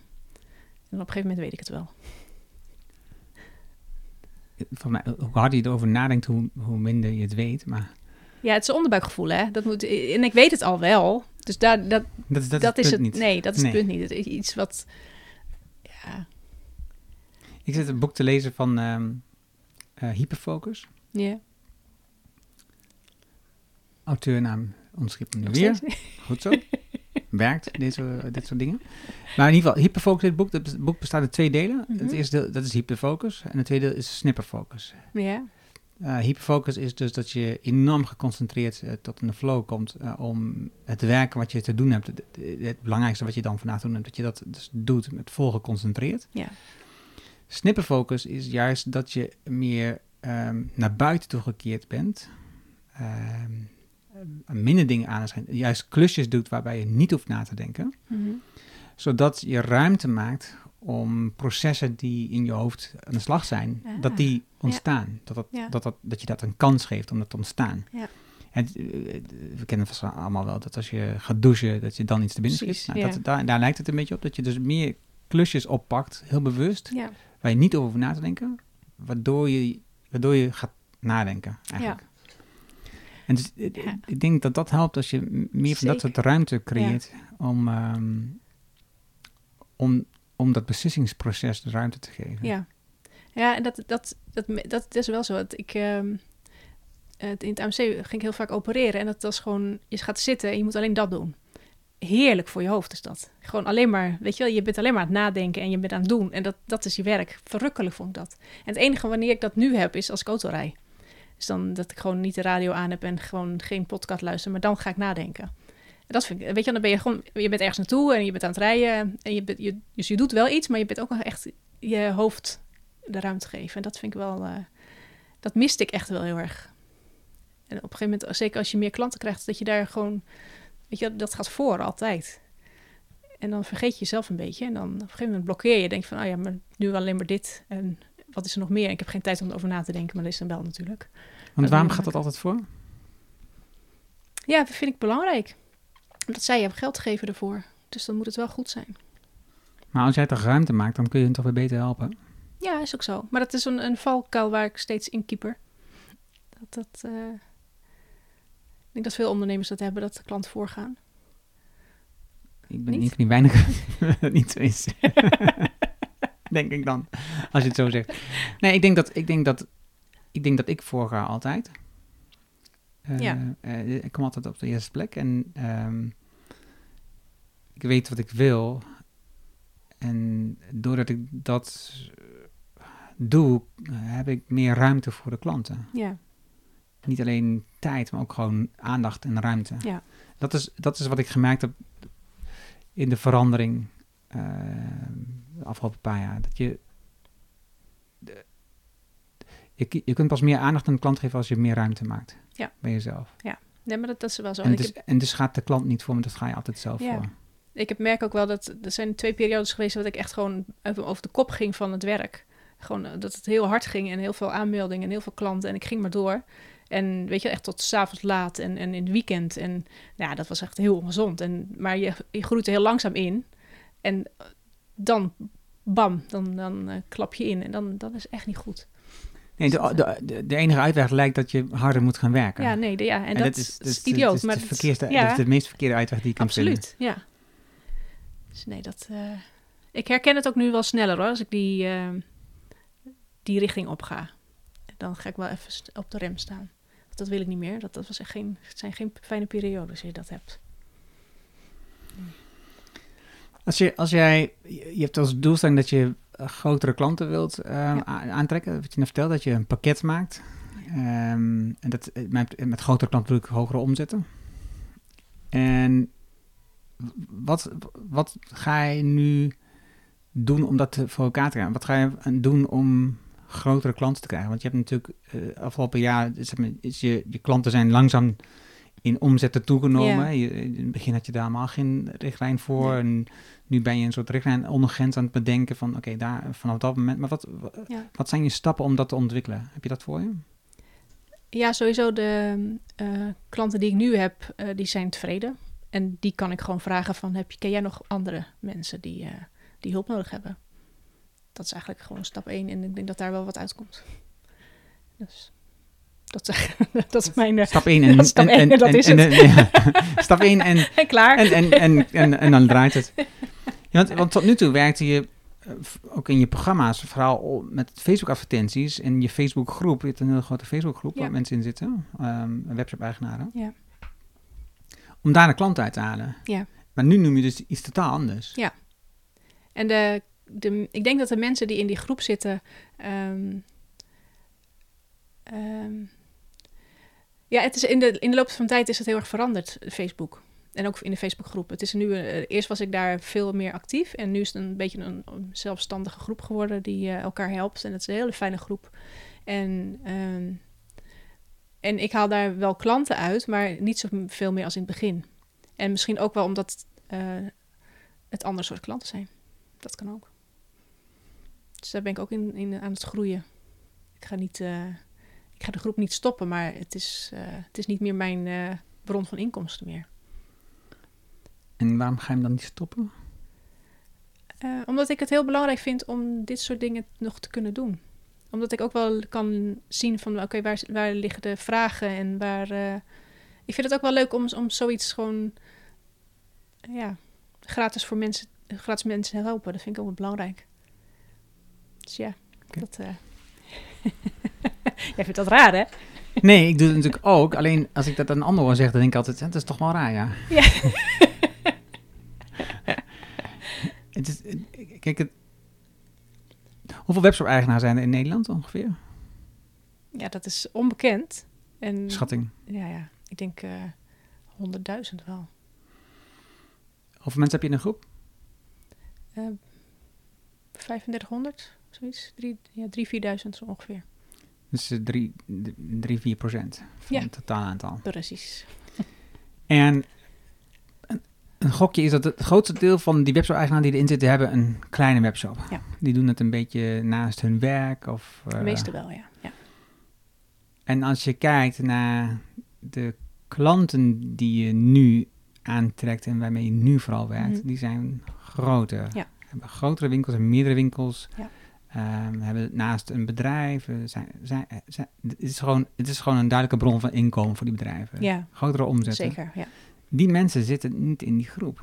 En op een gegeven moment weet ik het wel. Voor mij, hoe harder je erover nadenkt, hoe, hoe minder je het weet. Maar Ja, het is een onderbuikgevoel, hè? Dat moet, en ik weet het al wel. Dus daar, dat, dat, is- dat, dat, is, is het niet. Nee, dat is Nee. het punt niet. Het is iets wat. Ja, Ik zit een boek te lezen van ehm eh, Hyperfocus. ja. Auteurnaam ontschrift me nu nog weer. Goed zo. <laughs> Werkt, deze, dit soort dingen. Maar in ieder geval, hyperfocus, dit boek, het boek bestaat uit twee delen. Mhm. Het eerste deel, dat is hyperfocus. En het tweede deel is snipperfocus. Ja, Eh hyperfocus is dus dat je enorm geconcentreerd eh, tot in de flow komt eh, om het werken wat je te doen hebt. Het, belangrijkste wat je dan vandaag doen hebt, dat je dat dus doet met vol geconcentreerd. ja, Snipperfocus is juist dat je meer ehm, naar buiten toe gekeerd bent. Ehm, minder dingen aan zijn. Juist klusjes doet waarbij je niet hoeft na te denken. Mhm. Zodat je ruimte maakt om processen die in je hoofd aan de slag zijn, dat die ontstaan. Dat, dat, Ja. dat, dat, dat je dat een kans geeft om dat te ontstaan. Ja. En, eh, we kennen vast allemaal wel dat als je gaat douchen, dat je dan iets te binnen schiet. Nou, dat, daar, daar lijkt het een beetje op, dat je dus meer klusjes oppakt, heel bewust, ja, waar je niet over hoeft na te denken, waardoor je, waardoor je gaat nadenken eigenlijk. En dus, eh, Ja. ik denk dat dat helpt als je meer van dat soort ruimte creëert om, ehm, om, om dat beslissingsproces de ruimte te geven. ja. Ja, en dat, dat, dat, dat, is wel zo. Dat ik, ehm, in het AMC ging ik heel vaak opereren. En dat was gewoon, je gaat zitten en je moet alleen dat doen. Heerlijk voor je hoofd is dat. Gewoon alleen maar, weet je wel, je bent alleen maar aan het nadenken en je bent aan het doen. En dat, dat is je werk. Verrukkelijk vond ik dat. En het enige wanneer ik dat nu heb, is als ik auto rij. Dus dan dat ik gewoon niet de radio aan heb en gewoon geen podcast luister, maar dan ga ik nadenken. En dat vind ik, weet je, dan ben je gewoon, je bent ergens naartoe en je bent aan het rijden. En je je, dus je doet wel iets, maar je bent ook echt je hoofd de ruimte geven. En dat vind ik wel, eh, dat miste ik echt wel heel erg. En op een gegeven moment, zeker als je meer klanten krijgt, dat je daar gewoon, weet je, dat gaat voor altijd. En dan vergeet je jezelf een beetje. En dan op een gegeven moment blokkeer je. Denk van, oh ja, maar nu alleen maar dit. En wat is er nog meer? Ik heb geen tijd om erover na te denken, maar dat is dan wel natuurlijk. Want waarom gaat dat altijd voor? Ja, dat vind ik belangrijk. Omdat zij hebben geld geven ervoor. Dus dan moet het wel goed zijn. Maar als jij toch ruimte maakt, dan kun je hen toch weer beter helpen. Ja, is ook zo. Maar dat is een, een valkuil waar ik steeds in keeper. Dat, dat, eh, ik denk dat veel ondernemers dat hebben, dat de klant voorgaan. Ik ben Niet? <laughs> dat niet zo is. <laughs> <laughs> denk ik dan, als je het zo zegt. Nee, ik denk dat ik, denk dat, ik, denk dat ik voorga altijd. Eh, Ja. eh, ik kom altijd op de eerste plek en ehm, ik weet wat ik wil. En doordat ik dat eh, doe, heb ik meer ruimte voor de klanten. Ja, Niet alleen tijd, maar ook gewoon aandacht en ruimte. Ja. Dat, is, dat is wat ik gemerkt heb in de verandering eh, de afgelopen paar jaar. Dat je, de- je, je kunt pas meer aandacht aan de klant geven als je meer ruimte maakt Ja. bij jezelf. nee, maar dat, dat is wel zo. En En dus, heb, en dus gaat de klant niet voor, maar dat ga je altijd zelf Ja. voor. ik heb merk ook wel dat er zijn twee periodes geweest dat ik echt gewoon over, over de kop ging van het werk. Gewoon eh, dat het heel hard ging en heel veel aanmeldingen en heel veel klanten en ik ging maar door. En weet je, echt tot s'avonds laat en, en in het weekend. En ja, dat was echt heel ongezond. En, maar je, je groeit er heel langzaam in. En dan, bam, dan, dan eh, klap je in. En dan, dat is echt niet goed. Nee, de, de, de, de enige uitweg lijkt dat je harder moet gaan werken. Ja, nee, ja. En, dat, is, dat is idioot. Dat is, maar de dat- verkeerste, ja, dat is de meest verkeerde uitweg die je kan absoluut, ja. Dus nee, dat... eh, ik herken het ook nu wel sneller hoor, als ik die, eh, die richting op ga. Dan ga ik wel even op de rem staan. Dat wil ik niet meer. Dat, dat was echt geen, het zijn geen fijne periodes als je dat hebt. vinden. Als, je, als jij, je hebt als doelstelling dat je eh, grotere klanten wilt eh, Ja. aantrekken. Wat je net vertelde, dat je een pakket maakt. Ehm, en dat, eh, met, met grotere klanten ik hogere omzetten. En wat, wat ga je nu doen om dat voor elkaar te krijgen? Wat ga je doen om grotere klanten te krijgen? Want je hebt natuurlijk eh, afgelopen jaar, zeg maar, is je, je klanten zijn langzaam in omzetten toegenomen. Ja. Je, in het begin had je daar helemaal geen richtlijn voor. En nu ben je een soort richtlijn ondergrens aan het bedenken van oké, daar vanaf dat moment. Maar wat, Ja. wat zijn je stappen om dat te ontwikkelen? Heb je dat voor je? Ja, sowieso de eh, klanten die ik nu heb, eh, die zijn tevreden. En die kan ik gewoon vragen van, heb je, ken jij nog andere mensen die, eh, die hulp nodig hebben? Dat is eigenlijk gewoon stap 1 en ik denk dat daar wel wat uitkomt. Dus dat is, <laughs> dat is mijn... eh, Stap 1 en, <laughs> stap en, één, en, dat is het. ja. <laughs> stap 1 en, en klaar. en, en, en, en, en dan draait het. Ja, want, want tot nu toe werkte je eh, ook in je programma's vooral met Facebook-advertenties en je Facebook-groep. Je hebt een hele grote Facebook-groep Ja. waar mensen in zitten, ehm webshop-eigenaren. Ja. Om daar een klant uit te halen. Ja. Maar nu noem je dus iets totaal anders. En de, de, ik denk dat de mensen die in die groep zitten. ehm, ehm, ja, het is in, de, in de loop van tijd is het heel erg veranderd, Facebook. En ook in de Facebookgroep. Het is nu, eh, eerst was ik daar veel meer actief. En nu is het een beetje een, zelfstandige groep geworden die eh, elkaar helpt. En het is een hele fijne groep. En, ehm, en ik haal daar wel klanten uit, maar niet zoveel meer als in het begin. En misschien ook wel omdat eh, het ander soort klanten zijn. Dat kan ook. Dus daar ben ik ook in, in aan het groeien. Ik ga, niet, ik ga de groep niet stoppen, maar het is, eh, het is niet meer mijn eh, bron van inkomsten meer. En waarom ga je hem dan niet stoppen? Eh, omdat ik het heel belangrijk vind om dit soort dingen nog te kunnen doen. Omdat ik ook wel kan zien van, oké, waar, waar liggen de vragen en waar... ik vind het ook wel leuk om, om zoiets gewoon, ja, gratis voor mensen, gratis mensen te helpen. Dat vind ik ook wel belangrijk. Dus ja, dat... <laughs> <laughs> Jij vindt dat raar, hè? Nee, ik doe het natuurlijk ook. Alleen als ik dat aan een ander hoor zeggen, dan denk ik altijd, "Hè, dat is toch wel raar, ja. Ja. <laughs> het is, kijk, het, hoeveel webshop-eigenaar zijn er in Nederland ongeveer? Ja, dat is onbekend. En Schatting. ja, ja, ik denk eh honderdduizend wel. Hoeveel mensen heb je in een groep? Eh 3500, zoiets. Drie, ja, drie, vierduizend zo ongeveer. Dus eh, drie, d- drie, vier procent van Ja. het totaal aantal. Precies. En een, een gokje is dat het grootste deel van die webshop-eigenaren die erin zitten, hebben een kleine webshop. Ja. Die doen het een beetje naast hun werk. Of, De eh, meeste wel, ja. ja. En als je kijkt naar de klanten die je nu aantrekt en waarmee je nu vooral werkt, Mhm. die zijn groter. Ja. Hebben grotere winkels en meerdere winkels. Ja. Ehm, hebben naast een bedrijf. eh, Zijn, zijn, zijn, het, is gewoon, het is gewoon een duidelijke bron van inkomen voor die bedrijven. Ja, Grotere omzetten. zeker. Ja. Die mensen zitten niet in die groep.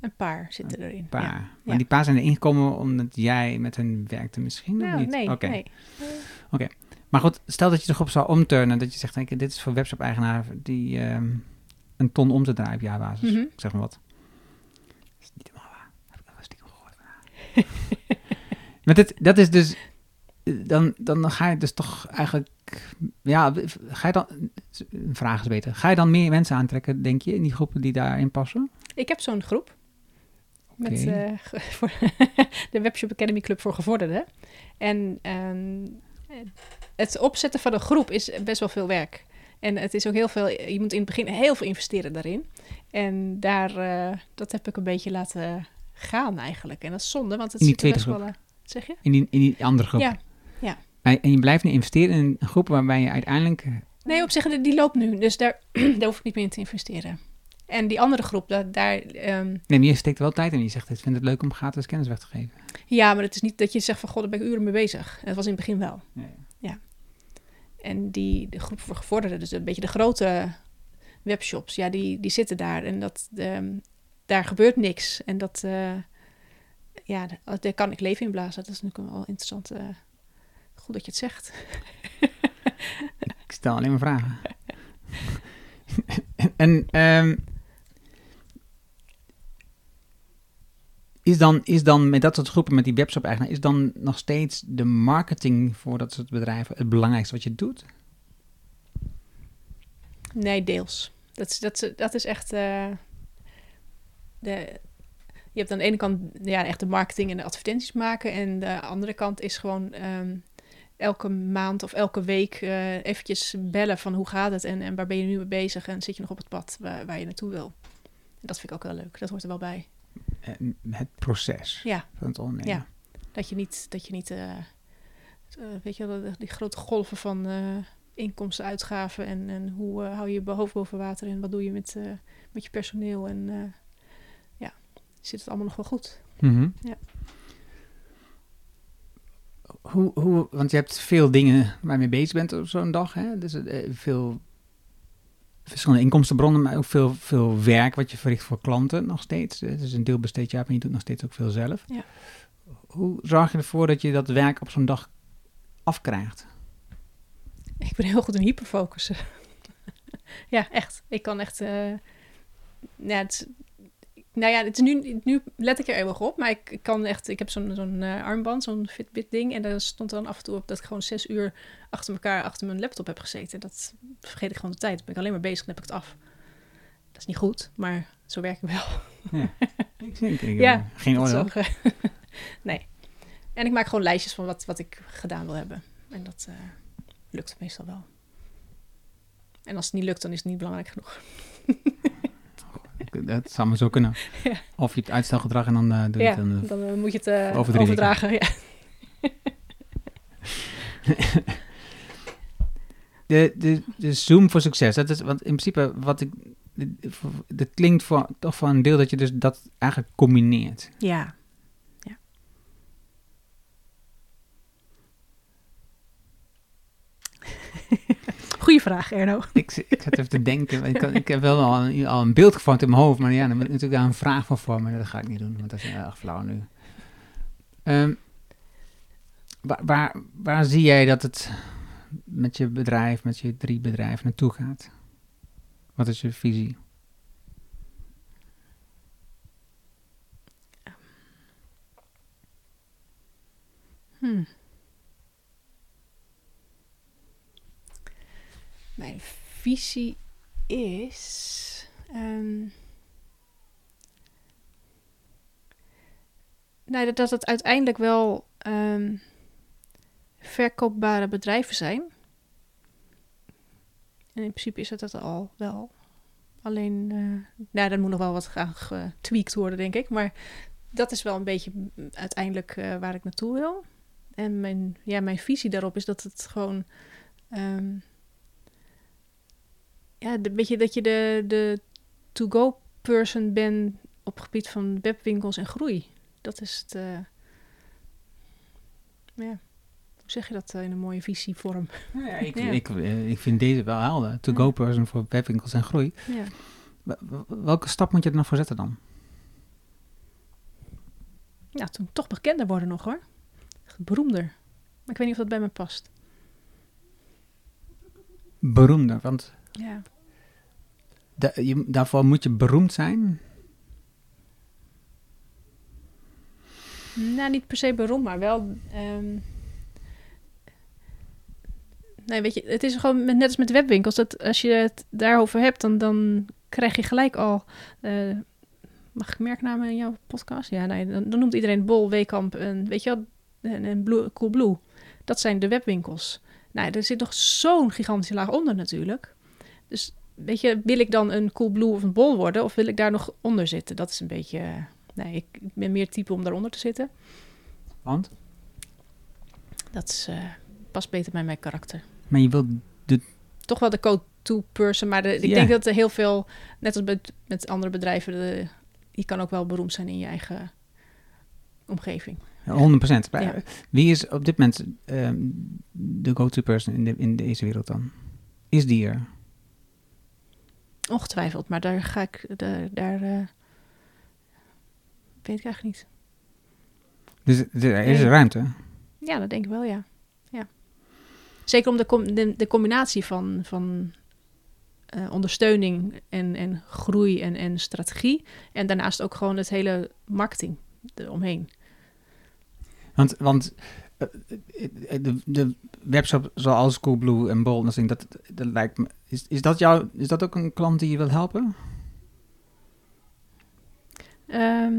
Een paar zitten erin. Een paar. Ja. Maar Ja. die paar zijn erin gekomen omdat jij met hen werkte misschien Nou, niet? nee, Oké. nee. Maar goed, stel dat je de groep zou omturnen. Dat je zegt, kijk, dit is voor webshop-eigenaar die ehm, een ton omzet draaien op jaarbasis. Ik zeg maar wat. Dat is niet helemaal waar. Heb ik nog wel stiekem gehoord. <laughs> maar dit, dat is dus... eh, Dan, dan ga je dus toch eigenlijk... Ja, ga je dan... Een vraag is beter. Ga je dan meer mensen aantrekken, denk je, in die groepen die daarin passen? Ik heb zo'n groep. Met eh, <laughs> voor de Webshop Academy Club voor gevorderden. En ehm, het opzetten van een groep is best wel veel werk. En het is ook heel veel, je moet in het begin heel veel investeren daarin. En daar, eh, dat heb ik een beetje laten gaan eigenlijk. En dat is zonde, want het In die zit er best wel... eh, zeg je? In die, in die andere groep? Ja, ja. En je blijft nu investeren in een groep waarbij je uiteindelijk Nee, op zich, die- loopt nu. Dus daar, <clears throat> daar hoef ik niet meer in te investeren. En die andere groep, dat, daar... ehm, Nee, maar je steekt wel tijd in. Je zegt, ik vind het leuk om gratis kennis weg te geven. ja, maar het is niet dat je zegt van... God, daar ben ik uren mee bezig. Dat was in het begin wel. Ja, En die de groep voor gevorderden, dus een beetje de grote webshops, ja, die, die zitten daar. En dat, ehm, daar gebeurt niks. En dat, eh, ja, da- daar kan ik leven in blazen. Dat is natuurlijk wel interessant. eh, goed dat je het zegt. <laughs> Ik stel alleen maar vragen. <laughs> en ehm, is, dan, is dan met dat soort groepen, met die webshop-eigenaar, is dan nog steeds de marketing voor dat soort bedrijven het belangrijkste wat je doet? Nee, deels. Dat is, dat dat is echt. eh, de, je hebt aan de ene kant ja, echt de marketing en de advertenties maken. En de andere kant is gewoon ehm, elke maand of elke week eh, eventjes bellen van hoe gaat het en, en waar ben je nu mee bezig en zit je nog op het pad waar, waar je naartoe wil. En dat vind ik ook wel leuk. Dat hoort er wel bij. Het proces Ja. van het ondernemen. Ja. Dat je niet, dat je niet eh, eh, weet je wel, die- grote golven van inkomsten, uitgaven en, en hoe hou je je hoofd boven water en wat doe je met, met je personeel en zit het allemaal nog wel goed. Mhm. Ja. Hoe, hoe, want je hebt veel dingen waar je mee bezig bent op zo'n dag. Hè? Dus eh, veel verschillende inkomstenbronnen, maar ook veel, veel werk wat je verricht voor klanten nog steeds. Eh, Dus een deel besteed je uit, maar je doet nog steeds ook veel zelf. Ja. Hoe zorg je ervoor dat je dat werk op zo'n dag afkrijgt? Ik ben heel goed in hyperfocussen. <laughs> ja, echt. Ik kan echt. eh, ja, het, is- nou ja, het is nu, nu let ik er eeuwig op, maar ik, ik kan echt. Ik heb zo'n zo'n eh, armband, zo'n Fitbit-ding, en daar stond dan af en toe op dat ik gewoon zes uur achter elkaar achter mijn laptop heb gezeten. Dat vergeet ik gewoon de tijd. Dan ben ik alleen maar bezig en heb ik het af. Dat is niet goed, maar zo werk ik wel. <laughs> Ik denk, ik, Ja, eh, geen is oordeel. ook, eh, <laughs> nee. En ik maak gewoon lijstjes van wat, wat ik gedaan wil hebben. En dat lukt meestal wel. En als het niet lukt, dan is het niet belangrijk genoeg. <laughs> Dat zou maar zo kunnen. <laughs> Ja. Of je het uitstelgedrag en dan eh, doe je ja, het dan. eh, dan eh, moet je het eh, overdragen. Ja. <laughs> De, de, de Zoom voor succes. Dat is, want in principe wat ik. Dat klinkt voor, toch voor een deel dat je dus dat eigenlijk combineert. ja. Goeie vraag, Erno. <laughs> Ik, ik zat even te denken. Ik, kan- ik heb wel al een, al een beeld gevormd in mijn hoofd. Maar ja, dan moet ik natuurlijk daar een vraag van vormen. Dat ga ik niet doen, want dat is erg flauw nu. Ehm, waar, waar, waar zie jij dat het met je bedrijf, met je drie bedrijven naartoe gaat? Wat is je visie? Hmm. Mijn visie is. ehm, nou, dat, dat het uiteindelijk wel ehm, verkoopbare bedrijven zijn. En in principe is het dat al wel. Alleen, eh nou, dat moet nog wel wat gaan getweakt worden, denk ik. Maar dat is wel een beetje uiteindelijk eh, waar ik naartoe wil. En mijn, ja, mijn visie daarop is dat het gewoon. ehm, ja, een beetje dat je de, de to-go person bent op het gebied van webwinkels en groei. Dat is het. eh, ja, hoe zeg je dat eh, in een mooie visievorm? Ja, ik, <laughs> Ja. Ik, eh, ik vind deze wel helder. To-go Ja. person voor webwinkels en groei. Ja. Welke stap moet je er nog voor zetten dan? ja, toen toch bekender worden nog hoor. Beroemder. Maar ik weet niet of dat bij me past. Beroemder, want Ja. da- je, daarvoor moet je beroemd zijn. Nou, niet per se beroemd, maar wel. ehm, Nee, weet je, het is gewoon net als met webwinkels. Dat als je het daarover hebt, dan, dan krijg je gelijk al. eh, mag ik merknamen in jouw podcast? Ja, nee, dan, dan noemt iedereen Bol, Weekamp en weet je wel, en, en Blue, Coolblue. Dat zijn de webwinkels. Nou, er zit nog zo'n gigantische laag onder natuurlijk. Dus weet je, wil ik dan een Coolblue of een Bol worden, of wil ik daar nog onder zitten? Dat is een beetje. eh, Nee, ik, ik ben meer type om daaronder te zitten. Want? Dat is, eh, past beter bij mijn karakter. Maar je wilt de toch wel de go-to person. Maar de, ik denk dat er heel veel, net als met, met andere bedrijven, de, je kan ook wel beroemd zijn in je eigen omgeving. 100%. Maar Ja. Wie is op dit moment de go-to person in, de, in deze wereld dan? Is die er? Ongetwijfeld, maar daar ga ik, daar, daar eh, weet ik eigenlijk niet. Dus er is Nee. ruimte. Ja, dat denk ik wel, ja. ja. Zeker om de, com- de, de combinatie van, van eh, ondersteuning en, en groei en, en strategie. En daarnaast ook gewoon het hele marketing eromheen. Want, want de, de webshop zoals Coolblue en Bold, dat, dat, dat lijkt me... Is, is, dat jou, is dat ook een klant die je wil helpen? Ehm,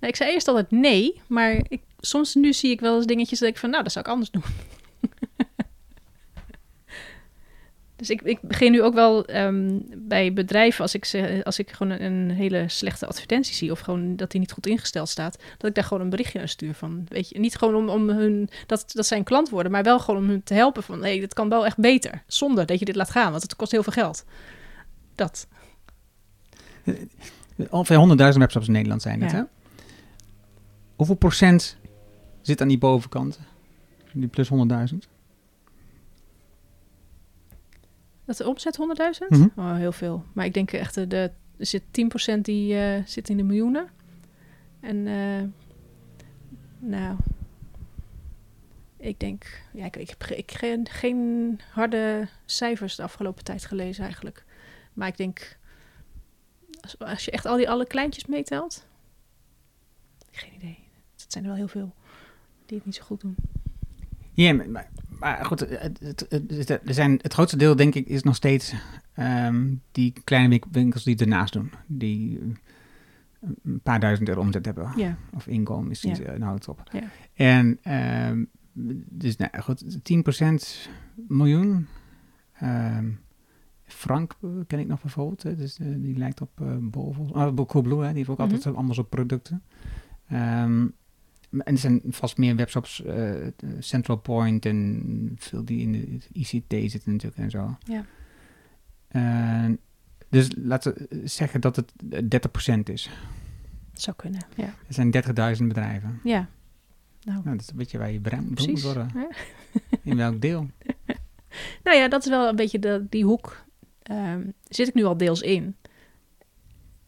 nou, ik zei eerst altijd nee, maar ik, soms nu zie ik wel eens dingetjes dat ik van, nou, dat zou ik anders doen. Dus ik, ik begin nu ook wel ehm, bij bedrijven, als ik, ze, als ik gewoon een, hele slechte advertentie zie, of gewoon dat die niet goed ingesteld staat, dat ik daar gewoon een berichtje aan stuur van, weet je, niet gewoon om, om hun, dat, dat zij een klant worden, maar wel gewoon om hun te helpen van, nee, dit kan wel echt beter, zonder dat je dit laat gaan, want het kost heel veel geld. Dat. Ongeveer 100.000 webshops in Nederland zijn het, Ja. hè? Hoeveel procent zit aan die bovenkant? Die plus 100.000? Dat de omzet 100.000? Mhm. Oh, heel veel. Maar ik denk echt, de, de, er zit 10% die eh, zit in de miljoenen. En eh, nou, ik denk, ja, ik, ik, geen, geen harde cijfers de afgelopen tijd gelezen eigenlijk. Maar ik denk, als, als je echt al die alle kleintjes meetelt, geen idee. Het zijn er wel heel veel die het niet zo goed doen. Ja, maar, maar- goed, het, er zijn, het grootste deel denk ik is nog steeds ehm, die kleine wink- winkels die ernaast doen. Die eh, een paar duizend euro omzet hebben. Ja, Of inkomen is Ja. eh, nou het op. Ja. En ehm, dus nou, goed, 10% miljoen. Ehm, Frank ken ik nog bijvoorbeeld. Hè, dus, eh, die lijkt op uh, Bol. Uh, Coolblue, hè, die heeft ook altijd Mhm. allemaal zo'n producten. En er zijn vast meer webshops, eh, Central Point en veel die in de ICT zitten natuurlijk en zo. ja. Eh, dus laten we zeggen dat het eh, 30% is. zou kunnen. Ja, Er zijn 30.000 bedrijven. ja. Nou, Nou, dat is een beetje waar je brein moet worden. Ja. <laughs> In welk deel? <laughs> Nou ja, dat is wel een beetje de, die hoek. ehm, zit ik nu al deels in.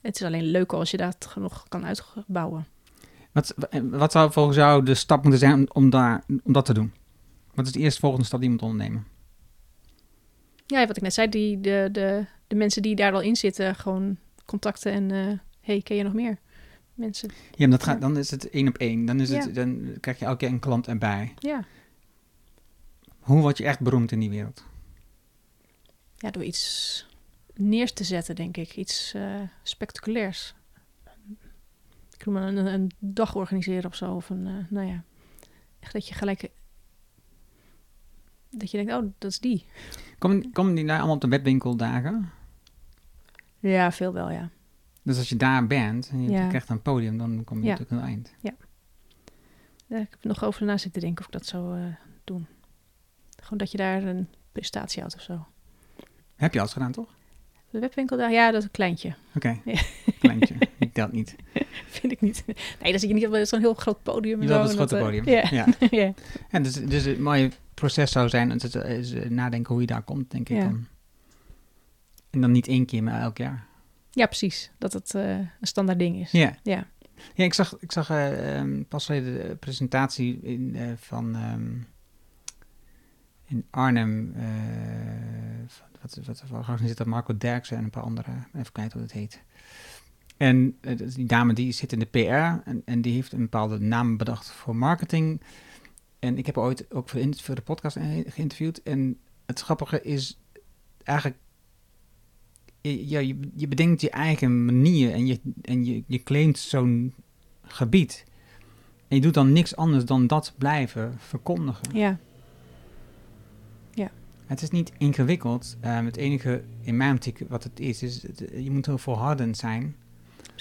Het is alleen leuk als je dat nog kan uitbouwen. Wat, wat zou volgens jou de stap moeten zijn om, daar, om dat te doen? Wat is de eerste volgende stap die je moet ondernemen? Ja, wat ik net zei, die, de, de, de mensen die daar al in zitten, gewoon contacten en eh hey, ken je nog meer mensen? Ja, dat gaat, dan is het één op één. Dan, is het, dan krijg je elke keer een klant erbij. Ja, Hoe word je echt beroemd in die wereld? ja door iets neer te zetten, denk ik. Iets eh, spectaculairs. Ik noem maar een, een dag organiseren of zo. Of een, eh, nou ja, echt dat je gelijk... Dat je denkt, oh, dat is die. Komen, komen die daar allemaal op de webwinkeldagen? Ja, veel wel, ja. Dus als je daar bent en je Ja. krijgt een podium, dan kom je Ja. natuurlijk aan het eind. Ja, ik heb nog over na zitten denken of ik dat zou eh, doen. Gewoon dat je daar een presentatie houdt of zo. Heb je alles gedaan, toch? De webwinkel daar, ja, dat is een kleintje. Oké, Ja. kleintje. <laughs> Telt niet. <laughs> Vind ik niet. Nee, dan zit je niet op zo'n heel groot podium. en Je zo het en grote dat, eh, podium. Ja. Ja. <laughs> ja. Ja, dus, dus het mooie proces zou zijn, het is, nadenken hoe je daar komt, denk ik Ja. dan. En dan niet één keer, maar elk jaar. ja, precies. Dat het eh, een standaard ding is. Ja, Ja. ja ik zag, ik zag ehm, pas de presentatie in, van ehm, in Arnhem, eh, van- wat, wat, wat georganiseerd door Marco Derksen en een paar anderen, even kijken hoe het heet. En eh, die dame die zit in de PR en, en die heeft een bepaalde naam bedacht voor marketing. En ik heb haar ooit ook voor de, in- voor de podcast eh, geïnterviewd. En het grappige is eigenlijk, je, ja, je, je bedenkt je eigen manier en je, en je, je claimt zo'n gebied. En je doet dan niks anders dan dat blijven verkondigen. Ja. Het is niet ingewikkeld. Ehm, het enige in mijn optiek wat het is, is het- je moet heel volhardend zijn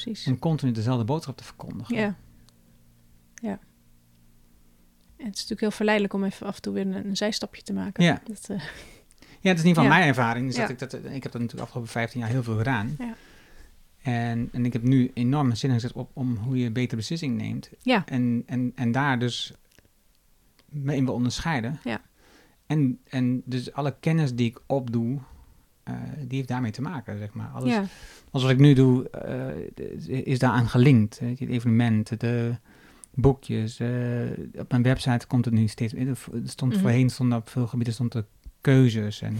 precies. om continu dezelfde boodschap te verkondigen. Ja. Ja. het is natuurlijk heel verleidelijk om even af en toe weer een, een zijstapje te maken. Ja. Dat, eh, Ja, het is niet van Ja. mijn ervaring. Dus Ja. dat ik, dat, ik heb dat natuurlijk de afgelopen 15 jaar heel veel gedaan. Ja. En, en ik heb nu enorme zin gezet op om hoe je betere beslissing neemt. ja, En, en, en daar dus mee wil onderscheiden. Ja. En, en dus alle kennis die ik opdoe, eh, die heeft daarmee te maken, zeg maar. Alles, ja, Alles wat ik nu doe, eh, is daaraan gelinkt. Het evenement, de boekjes. eh, op mijn website komt het nu steeds... Er stond Mhm. voorheen stond op veel gebieden stond er keuzes. En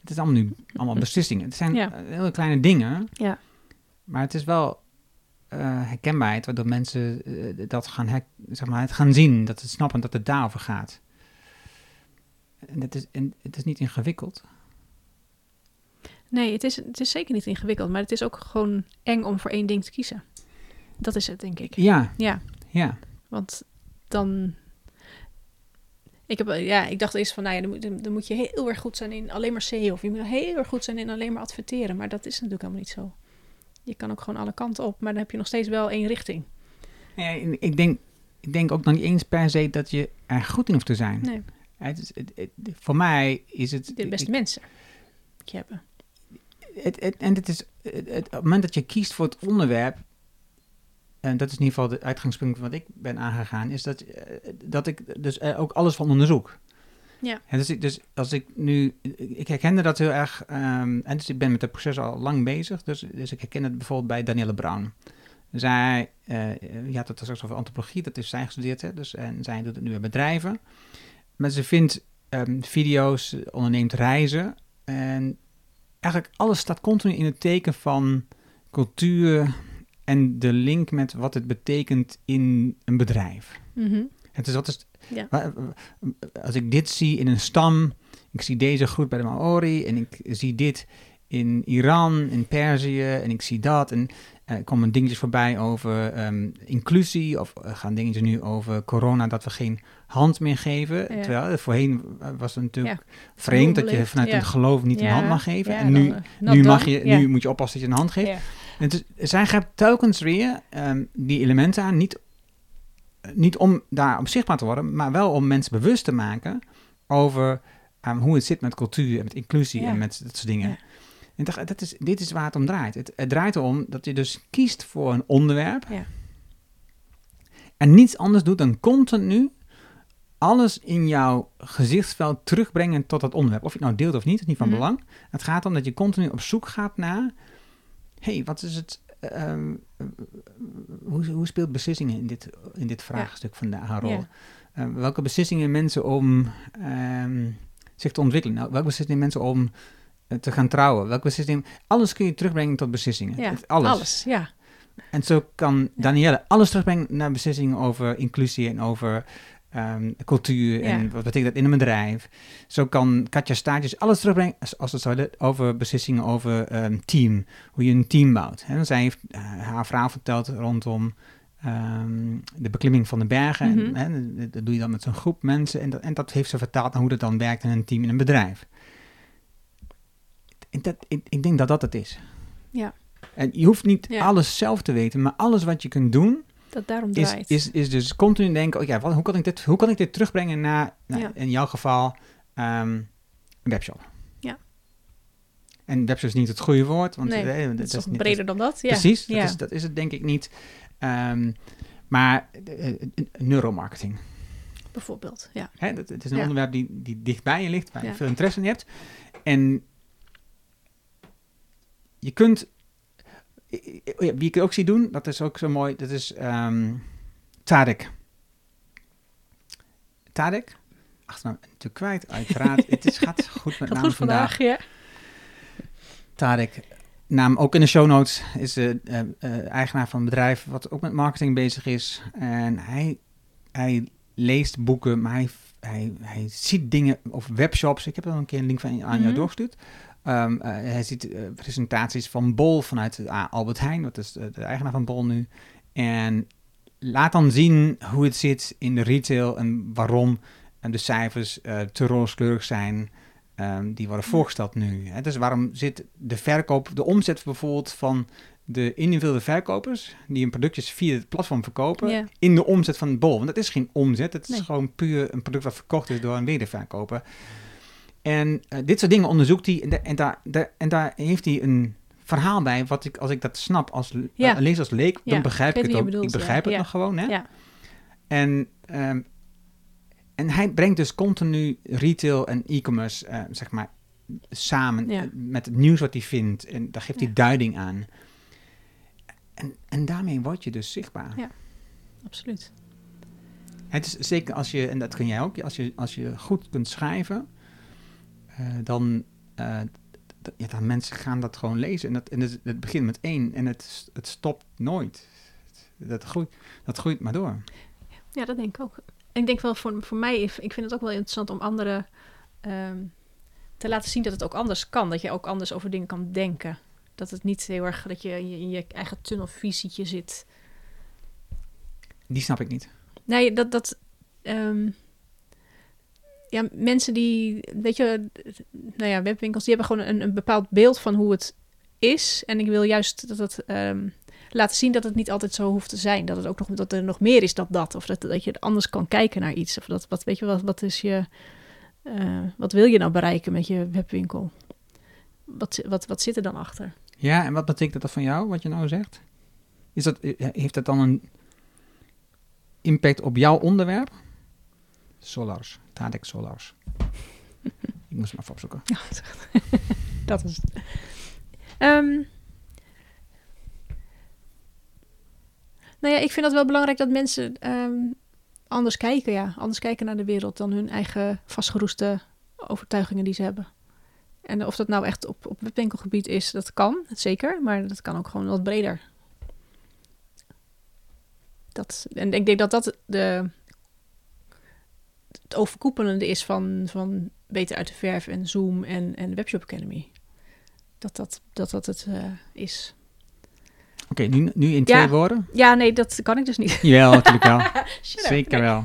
het is allemaal nu allemaal beslissingen. Het zijn Ja. hele kleine dingen. ja, Maar het is wel herkenbaarheid, waardoor mensen dat gaan, her- zeg maar, het gaan zien. Dat ze snappen dat het daarover gaat. En het is, en het is niet ingewikkeld. Nee, het is, het is zeker niet ingewikkeld, maar het is ook gewoon eng om voor één ding te kiezen. Dat is het, denk ik. Ja, Ja, ja. want dan... Ik, heb, ja, ik dacht eerst van, nou ja, dan moet, dan moet je heel erg goed zijn in alleen maar SEO. Of je moet heel erg goed zijn in alleen maar adverteren. Maar dat is natuurlijk helemaal niet zo. Je kan ook gewoon alle kanten op, maar dan heb je nog steeds wel één richting. Ja, ik, denk, ik denk ook nog niet eens per se dat je er goed in hoeft te zijn. Nee, Het is, het, het- voor mij is het... de beste ik- mensen moet je hebben. Het, het- en het is, het, het- het moment dat je kiest voor het onderwerp, en dat is in ieder geval de uitgangspunt wat ik ben aangegaan, is dat, eh, dat ik dus er ook alles van onderzoek. Ja. En dus, ik, dus als ik nu, ik herkende dat heel erg, ehm, en dus ik ben met het proces al lang bezig, dus, dus ik herken het bijvoorbeeld bij Danielle Brown. Zij, eh je had het straks over antropologie, dat is zij gestudeerd, hè, dus, en zij doet het nu bij bedrijven. Maar ze vindt ehm, video's, eh, onderneemt reizen en eigenlijk alles staat continu in het teken van cultuur en de link met wat het betekent in een bedrijf. Mhm. Het is wat is, Ja. als ik dit zie in een stam, ik zie deze groet bij de Maori en ik zie dit in Iran, in Perzië en ik zie dat en er komen dingetjes voorbij over ehm, inclusie of er gaan dingetjes nu over corona dat we geen hand meer geven. Ja. Terwijl eh, voorheen was het natuurlijk Ja. vreemd dat je vanuit ja. een geloof niet een hand mag geven. en nu, dan, eh, nu, mag je, nu moet je oppassen dat je een hand geeft. En is, zij grijpt telkens weer ehm, die elementen aan, niet, niet om daar op zichtbaar te worden, maar wel om mensen bewust te maken over ehm, hoe het zit met cultuur en met inclusie en met dat soort dingen. Ja. En dacht, dat is, dit is waar het om draait. Het, het draait erom dat je dus kiest voor een onderwerp Ja. en niets anders doet dan continu alles in jouw gezichtsveld terugbrengen tot dat onderwerp. Of je het nou deelt of niet, is niet van Mhm. belang. Het gaat om dat je continu op zoek gaat naar... hey, wat is het... ehm, hoe, hoe speelt beslissingen in dit, in dit vraagstuk vandaag een rol? Ja. Eh, welke beslissingen mensen om ehm, zich te ontwikkelen? Nou, welke beslissingen mensen om eh, te gaan trouwen? Welke beslissingen... Alles kun je terugbrengen tot beslissingen. Ja, alles. alles. Ja, En zo kan Danielle alles terugbrengen naar beslissingen over inclusie en over ehm, cultuur en Ja. wat betekent dat in een bedrijf. Zo kan Katja Staartjes alles terugbrengen, als- het zou over beslissingen over ehm, team. Hoe je een team bouwt. Hè. Zij heeft eh, haar verhaal verteld rondom ehm, de beklimming van de bergen. Mhm. en, dat- dat doe je dan met zo'n groep mensen. En dat, en dat heeft ze vertaald naar hoe dat dan werkt in een team in een bedrijf. En dat, ik, ik denk dat dat het is. Ja. En je hoeft niet Ja. alles zelf te weten, maar alles wat je kunt doen, dat daarom is, draait. is, is dus continu denken, oh ja, wat, hoe, kan ik dit, hoe kan ik dit terugbrengen naar, naar Ja. in jouw geval, ehm, een webshop. Ja. En webshop is niet het goede woord, want nee, eh, dat is niet- breder dan dat? Ja. Precies, Ja. dat, is, dat is het denk ik niet. Ehm, maar eh, eh, neuromarketing. Bijvoorbeeld, ja. Hè, dat, het is een onderwerp die, die dicht bij je ligt, waar je veel interesse in hebt. En je kunt, wie ik ook zie doen, dat is ook zo mooi, dat is ehm Tarek. Tarek, achternaam natuurlijk kwijt, uiteraard. <laughs> het is, gaat goed met Gaat naam goed vandaag, ja. Tarek, naam ook in de show notes, is de eh, eh, eigenaar van een bedrijf wat ook met marketing bezig is. En hij, hij leest boeken, maar hij, hij, hij ziet dingen of webshops. Ik heb er al een keer een link van aan jou Mhm. doorgestuurd. Ehm, eh, hij ziet eh, presentaties van Bol vanuit eh, Albert Heijn, dat is de, de eigenaar van Bol nu. En laat dan zien hoe het zit in de retail en waarom de cijfers te rooskleurig zijn. ehm, die worden voorgesteld nu. Hè? Dus waarom zit de verkoop, de omzet bijvoorbeeld van de individuele verkopers die hun productjes via het platform verkopen in de omzet van bol. Want dat is geen omzet, het is gewoon puur een product wat verkocht is door een wederverkoper. En eh, dit soort dingen onderzoekt hij en, en, daar, daar- en daar heeft hij een verhaal bij, wat ik, als ik dat snap als, Ja. eh, lees als leek, Ja, dan begrijp ik het ook. ik ja. begrijp het nog gewoon, hè? Ja. En, ehm, en hij brengt dus continu retail en e-commerce, eh, zeg maar, samen met het nieuws wat hij vindt. En daar geeft hij duiding aan. En, en daarmee word je dus zichtbaar. Ja. Absoluut. Het is zeker als je, en dat kun jij ook, als je, als je goed kunt schrijven, dan, eh, ja, dan mensen gaan dat gewoon lezen. En, dat, en het, het begint met één en het, het stopt nooit. Dat groeit, dat groeit maar door. Ja, dat denk ik ook. En ik denk wel voor, voor mij, ik vind het ook wel interessant om anderen ehm, te laten zien dat het ook anders kan. Dat je ook anders over dingen kan denken. Dat het niet heel erg, dat je in je, in je eigen tunnelvisietje zit. Die snap ik niet. Nee, dat, dat ehm, ja, mensen die, weet je, nou ja, webwinkels, die hebben gewoon een, een bepaald beeld van hoe het is. En ik wil juist dat het ehm, laten zien dat het niet altijd zo hoeft te zijn. Dat het ook nog, dat er nog meer is dan dat. Of dat, dat je anders kan kijken naar iets. Of dat, wat, weet je, wat, wat is je, eh, wat wil je nou bereiken met je webwinkel? Wat, wat, wat zit er dan achter? Ja, en wat betekent dat van jou, wat je nou zegt? Is dat, eh, heeft dat dan een impact op jouw onderwerp? Solars, Tadek Solars. ik moest hem even opzoeken. <laughs> Dat is het. Ehm, nou ja, ik vind dat wel belangrijk dat mensen ehm, anders kijken, ja. Anders kijken naar de wereld dan hun eigen vastgeroeste overtuigingen die ze hebben. En of dat nou echt op, op webwinkelgebied is, dat kan, zeker. Maar dat kan ook gewoon wat breder. Dat, en ik denk dat dat de, het overkoepelende is van, van Beter uit de Verf en Zoom en, en Webshop Academy. Dat dat, dat, dat het eh, is. Oké, nu, nu in twee Ja. woorden? Ja, nee, dat kan ik dus niet. <laughs> Jawel, natuurlijk wel. <laughs> Zeker Nee. wel.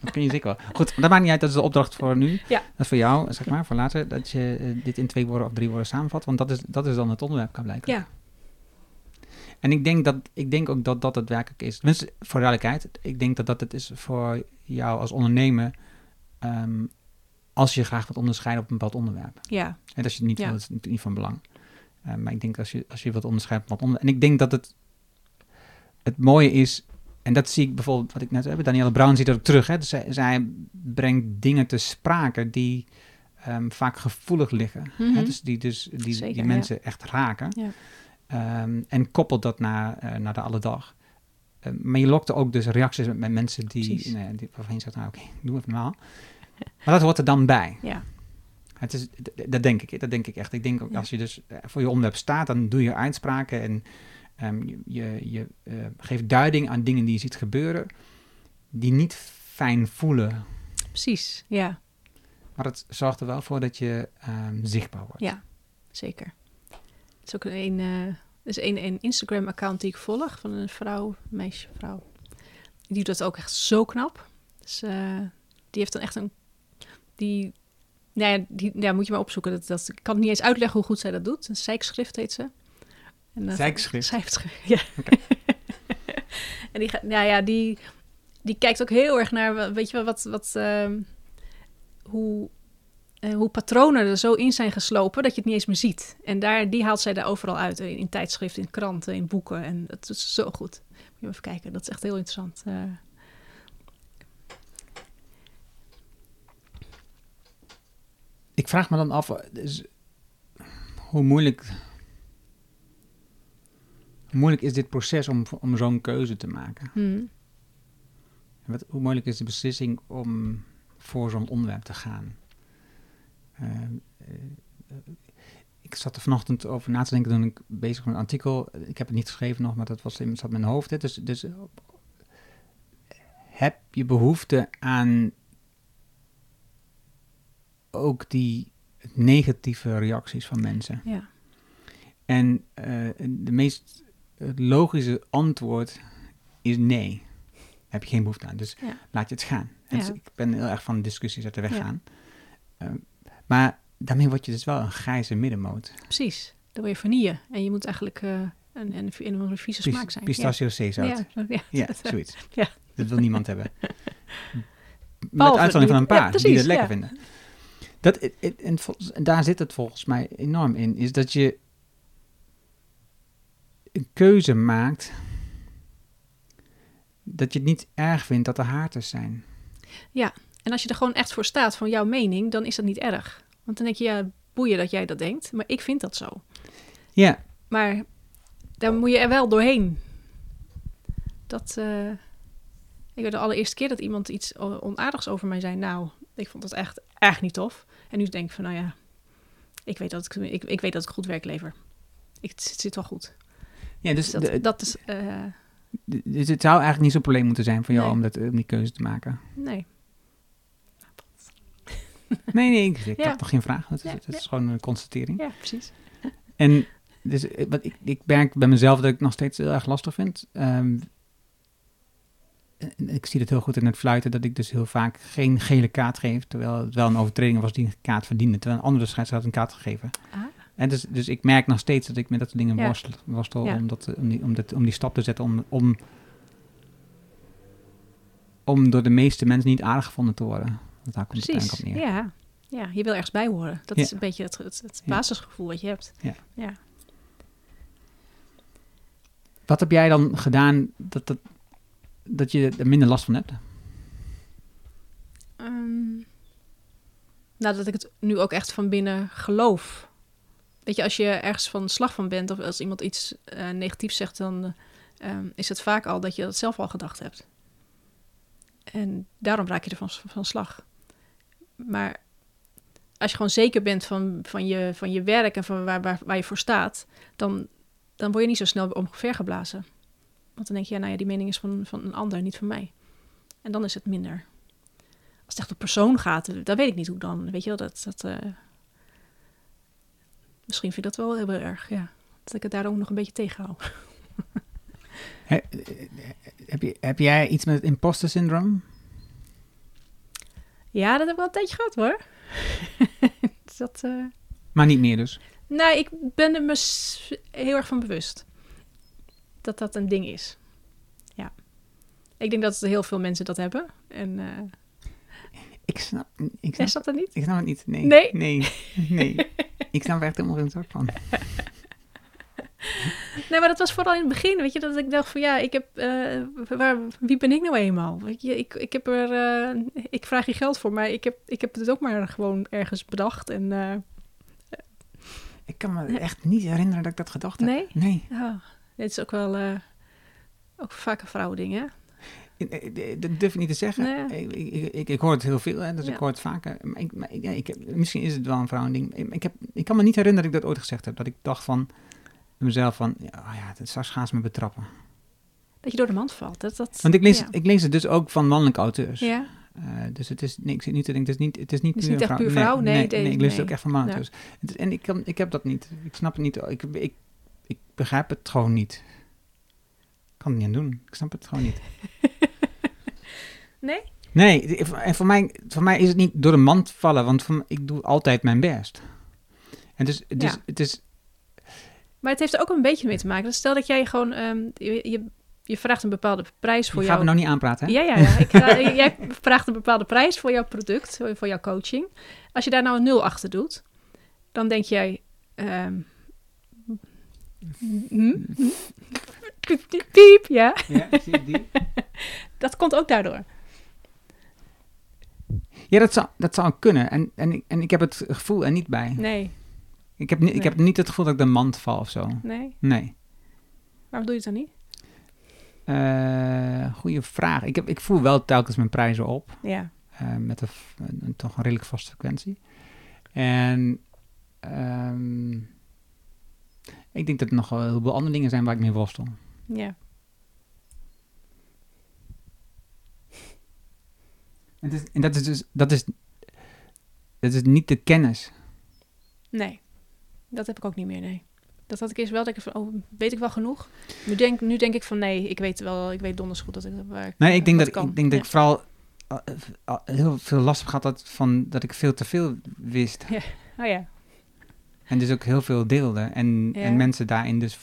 Dat kun je zeker wel. Goed, dat maakt niet uit. Dat is de opdracht voor nu. Ja. Dat is voor jou, zeg maar, voor later. Dat je eh, dit in twee woorden of drie woorden samenvat. Want dat is, dat is dan het onderwerp, kan blijken. Ja, En ik denk, dat, ik denk ook dat dat het werkelijk is. Tenminste, voor duidelijkheid. Ik denk dat dat het is voor jou als ondernemer. ehm, als je graag wilt onderscheiden op een bepaald onderwerp. ja, En als je het niet Ja. wil, is natuurlijk niet van belang. Eh, maar ik denk als je, als je wilt onderscheiden op een. En ik denk dat het, het mooie is. En dat zie ik bijvoorbeeld, wat ik net heb. Danielle Brown ziet dat ook terug. Hè? Dus zij, zij brengt dingen te sprake die ehm, vaak gevoelig liggen. hè? Mhm. Dus die, dus, die, Zeker, die ja. mensen echt raken. Ja. Ehm, en koppelt dat naar, eh, naar de alledag. Eh, maar je lokte ook dus reacties met, mensen die, ja, die waarvan je zegt, nou oké, doe even normaal. <laughs> Maar dat hoort er dan bij. ja, Het is, dat denk ik, dat denk ik echt. Ik denk ook Ja. als je dus eh, voor je onderwerp staat, dan doe je uitspraken en ehm, je, je, je eh, geeft duiding aan dingen die je ziet gebeuren, die niet fijn voelen. precies. Ja, Maar het zorgt er wel voor dat je ehm, zichtbaar wordt. ja, zeker. Het is ook een, is een, een Instagram-account die ik volg van een vrouw, meisje, vrouw. Die doet dat ook echt zo knap. Dus eh, die heeft dan echt een, die, nou ja, die, ja, moet je maar opzoeken. Dat, dat, ik kan niet eens uitleggen hoe goed zij dat doet. Een zijkschrift heet ze. En, Zijkschrift? Zijkschrift, ja. <laughs> en die, gaat, nou ja, die, die kijkt ook heel erg naar, weet je wel, wat, wat, ehm, hoe, eh, hoe patronen er zo in zijn geslopen dat je het niet eens meer ziet. En daar, die haalt zij daar overal uit. In, in tijdschriften, in kranten, in boeken. En dat is zo goed. Moet je even kijken, dat is echt heel interessant. eh. Ik vraag me dan af, eh, dus, hoe moeilijk, hoe moeilijk is dit proces om, om zo'n keuze te maken? Hmm. Wat, hoe moeilijk is de beslissing om voor zo'n onderwerp te gaan? Eh, eh, ik zat er vanochtend over na te denken toen ik bezig was met een artikel. Ik heb het niet geschreven nog, maar dat was in, zat in mijn hoofd. Hè. Dus, dus eh, heb je behoefte aan ook die negatieve reacties van mensen? Ja, En eh, de meest logische antwoord is nee. Heb je geen behoefte aan. Dus Ja. laat je het gaan. Dus ik ben heel erg van discussies uit de weg gaan. Eh, maar daarmee word je dus wel een grijze middenmoot. precies. Dan word je vanille. En je moet eigenlijk... eh, En, en een of andere vieze smaak zijn. Pistachio zeezout. Ja, Ja, ja, ja. zoiets. <laughs> Ja. Dat wil niemand hebben. <laughs> Met uitzondering van een ja, paar die het lekker ja. vinden. Dat, en, en daar zit het volgens mij enorm in. Is dat je een keuze maakt... dat je het niet erg vindt dat er haarters zijn. En als je er gewoon echt voor staat van jouw mening, dan is dat niet erg. Want dan denk je, ja, boeien dat jij dat denkt. Maar ik vind dat zo. Ja, Maar daar moet je er wel doorheen. Dat, eh, ik weet de allereerste keer dat iemand iets onaardigs over mij zei. Nou, ik vond dat echt, echt niet tof. En nu denk ik van, nou ja, ik weet dat ik, ik, ik, weet dat ik goed werk lever. Ik, het zit wel goed. ja dus, Dus de- dat, dat is, dus het zou eigenlijk niet zo'n probleem moeten zijn voor jou Nee. om, dat, om die keuze te maken. nee. <laughs> Nee, nee, ik, ik Ja. had toch geen vraag. Het is, Ja, het is ja. gewoon een constatering. Ja, precies. <laughs> En dus, eh, wat ik, ik merk bij mezelf dat ik nog steeds heel erg lastig vind. Ehm, ik zie het heel goed in het fluiten, dat ik dus heel vaak geen gele kaart geef. Terwijl het wel een overtreding was die een kaart verdiende. Terwijl een andere scheidsrechter had een kaart gegeven. Ah. En dus, dus ik merk nog steeds dat ik met dat soort dingen Ja. worstel, worstel Ja. om, dat, om, die, om, dat, om die stap te zetten. Om, om, om door de meeste mensen niet aardig gevonden te worden. Want daar komt het Precies, op neer. ja. Ja, je wil ergens bij horen. Dat Ja. is een beetje het, het, basisgevoel wat je hebt. Ja. ja. Wat heb jij dan gedaan dat, dat, dat je er minder last van hebt? Ehm, nou, dat ik het nu ook echt van binnen geloof. Weet je, als je ergens van slag van bent of als iemand iets eh, negatiefs zegt, dan eh, ehm, is het vaak al dat je dat zelf al gedacht hebt. En daarom raak je er van, van slag. Maar als je gewoon zeker bent van, van, je, van je werk en van waar, waar, waar je voor staat, dan, dan word je niet zo snel omvergeblazen. Want dan denk je, ja, nou ja, die mening is van, van een ander, niet van mij. En dan is het minder. Als het echt op persoon gaat, dan weet ik niet hoe dan. Weet je wel, dat... dat eh, Misschien vind ik dat wel heel erg, ja. Dat ik het daar ook nog een beetje tegenhoud. <laughs> He- eh, heb, je, heb jij iets met imposter syndroom? Ja, dat heb ik wel een tijdje gehad hoor. <laughs> Dus dat, eh, Maar niet meer dus. Nou, ik ben er me heel erg van bewust. Dat dat een ding is. Ja. Ik denk dat heel veel mensen dat hebben. En eh Ik snap, ik snap, dat niet? ik snap het niet. Nee. Nee? Nee. nee. <laughs> ik snap er echt helemaal geen zak van. <laughs> Nee, maar dat was vooral in het begin, weet je, dat ik dacht van ja, ik heb, eh, waar, wie ben ik nou eenmaal? Weet je, ik, ik heb er, eh, ik vraag je geld voor, maar ik heb, ik heb het ook maar gewoon ergens bedacht en eh, Ik kan me echt niet herinneren dat ik dat gedacht heb. Nee? Nee. dit is ook wel, ook vaak een vrouwending, hè? Dat durf ik niet te zeggen. Nee. Ik, ik, ik, ik hoor het heel veel, hè, dus Ja. ik hoor het vaker. Maar ik, maar ja, heb, misschien is het wel een vrouwending. Ik, heb, ik kan me niet herinneren dat ik dat ooit gezegd heb. Dat ik dacht van mezelf van, ja, oh ja, dat- straks gaan ze me betrappen. Dat je door de mand valt. Dat, dat, Want ik lees, ja. ik lees het dus ook van mannelijke auteurs. Ja, Eh, dus het is, nee, ik zit niet te denken, het is niet, het is niet Het is puur niet echt vrouw. puur vrouw? Nee, nee, nee, nee, ik lees het ook echt van mannelijke auteurs. En ik, kan, ik heb dat niet. Ik snap het niet. Ik, ik, ik begrijp het gewoon niet. Ik kan het niet aan doen. Ik snap het gewoon niet. <laughs> nee? Nee, en voor mij, voor mij is het niet door de mand vallen, want voor, ik doe altijd mijn best. En dus, dus Ja. het is, Maar het heeft er ook een beetje mee te maken. Dus stel dat jij gewoon, ehm, je, je, je vraagt een bepaalde prijs voor je jou. gaat me nou niet aanpraten, hè? Ja, ja, ja. Ik ga, <laughs> jij vraagt een bepaalde prijs voor jouw product, voor jouw coaching. Als je daar nou een nul achter doet, dan denk jij... ehm, hm? Piep, ja. Ja, zie je die? <laughs> Dat komt ook daardoor. Ja, dat zou, dat zou kunnen. En, en, ik, en ik heb het gevoel er niet bij. Nee, Ik heb, ni- ik heb niet het gevoel dat ik de mand val of zo. nee. Nee. Waarom doe je het dan niet? Eh goeie vraag. Ik, heb, ik voel wel telkens mijn prijzen op. Ja, eh, met een, f- een- toch een redelijk vaste frequentie. En ehm, ik denk dat er nog wel heel veel andere dingen zijn waar ik mee worstel. ja. En, het is, en dat is dus dat is, dat is niet de kennis. Nee, dat heb ik ook niet meer, nee. Dat had ik eerst wel, dat ik van, oh, weet ik wel genoeg? Nu denk, nu denk ik van, nee, ik weet wel, ik weet donders goed dat ik, waar Nee, ik denk dat, kan. ik, denk dat Ja. ik vooral eh, eh, heel veel last heb gehad dat, van, dat ik veel te veel wist. Oh ja, En dus ook heel veel deelde. En, Ja. en mensen daarin dus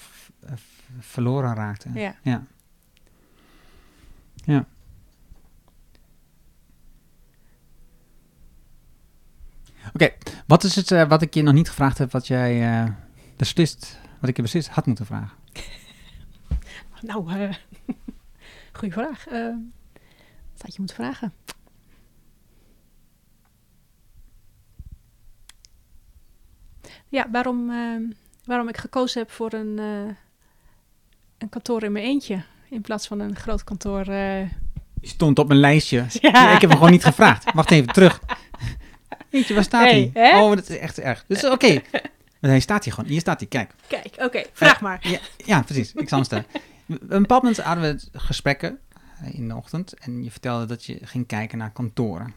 verloren raakten. Ja. Ja. Ja. Oké, wat is het eh, wat ik je nog niet gevraagd heb, wat jij eh, beslist, wat ik je beslist had moeten vragen? <laughs> Nou, eh <laughs> goede vraag. Wat had je moeten vragen? Ja, waarom, waarom ik gekozen heb voor een, een kantoor in mijn eentje. In plaats van een groot kantoor. Die stond op mijn lijstje. <laughs> Ja. Ik heb hem gewoon niet gevraagd. Wacht even, terug. Jeetje, waar staat Hey, hij? hè? Oh, dat is echt erg. Dus oké. Maar Hij staat hier gewoon. Hier staat hij, kijk. Kijk, oké, vraag Eh, maar. Ja, ja, precies. Ik zal hem stellen. Een bepaald moment hadden we gesprekken eh, in de ochtend. En je vertelde dat je ging kijken naar kantoren.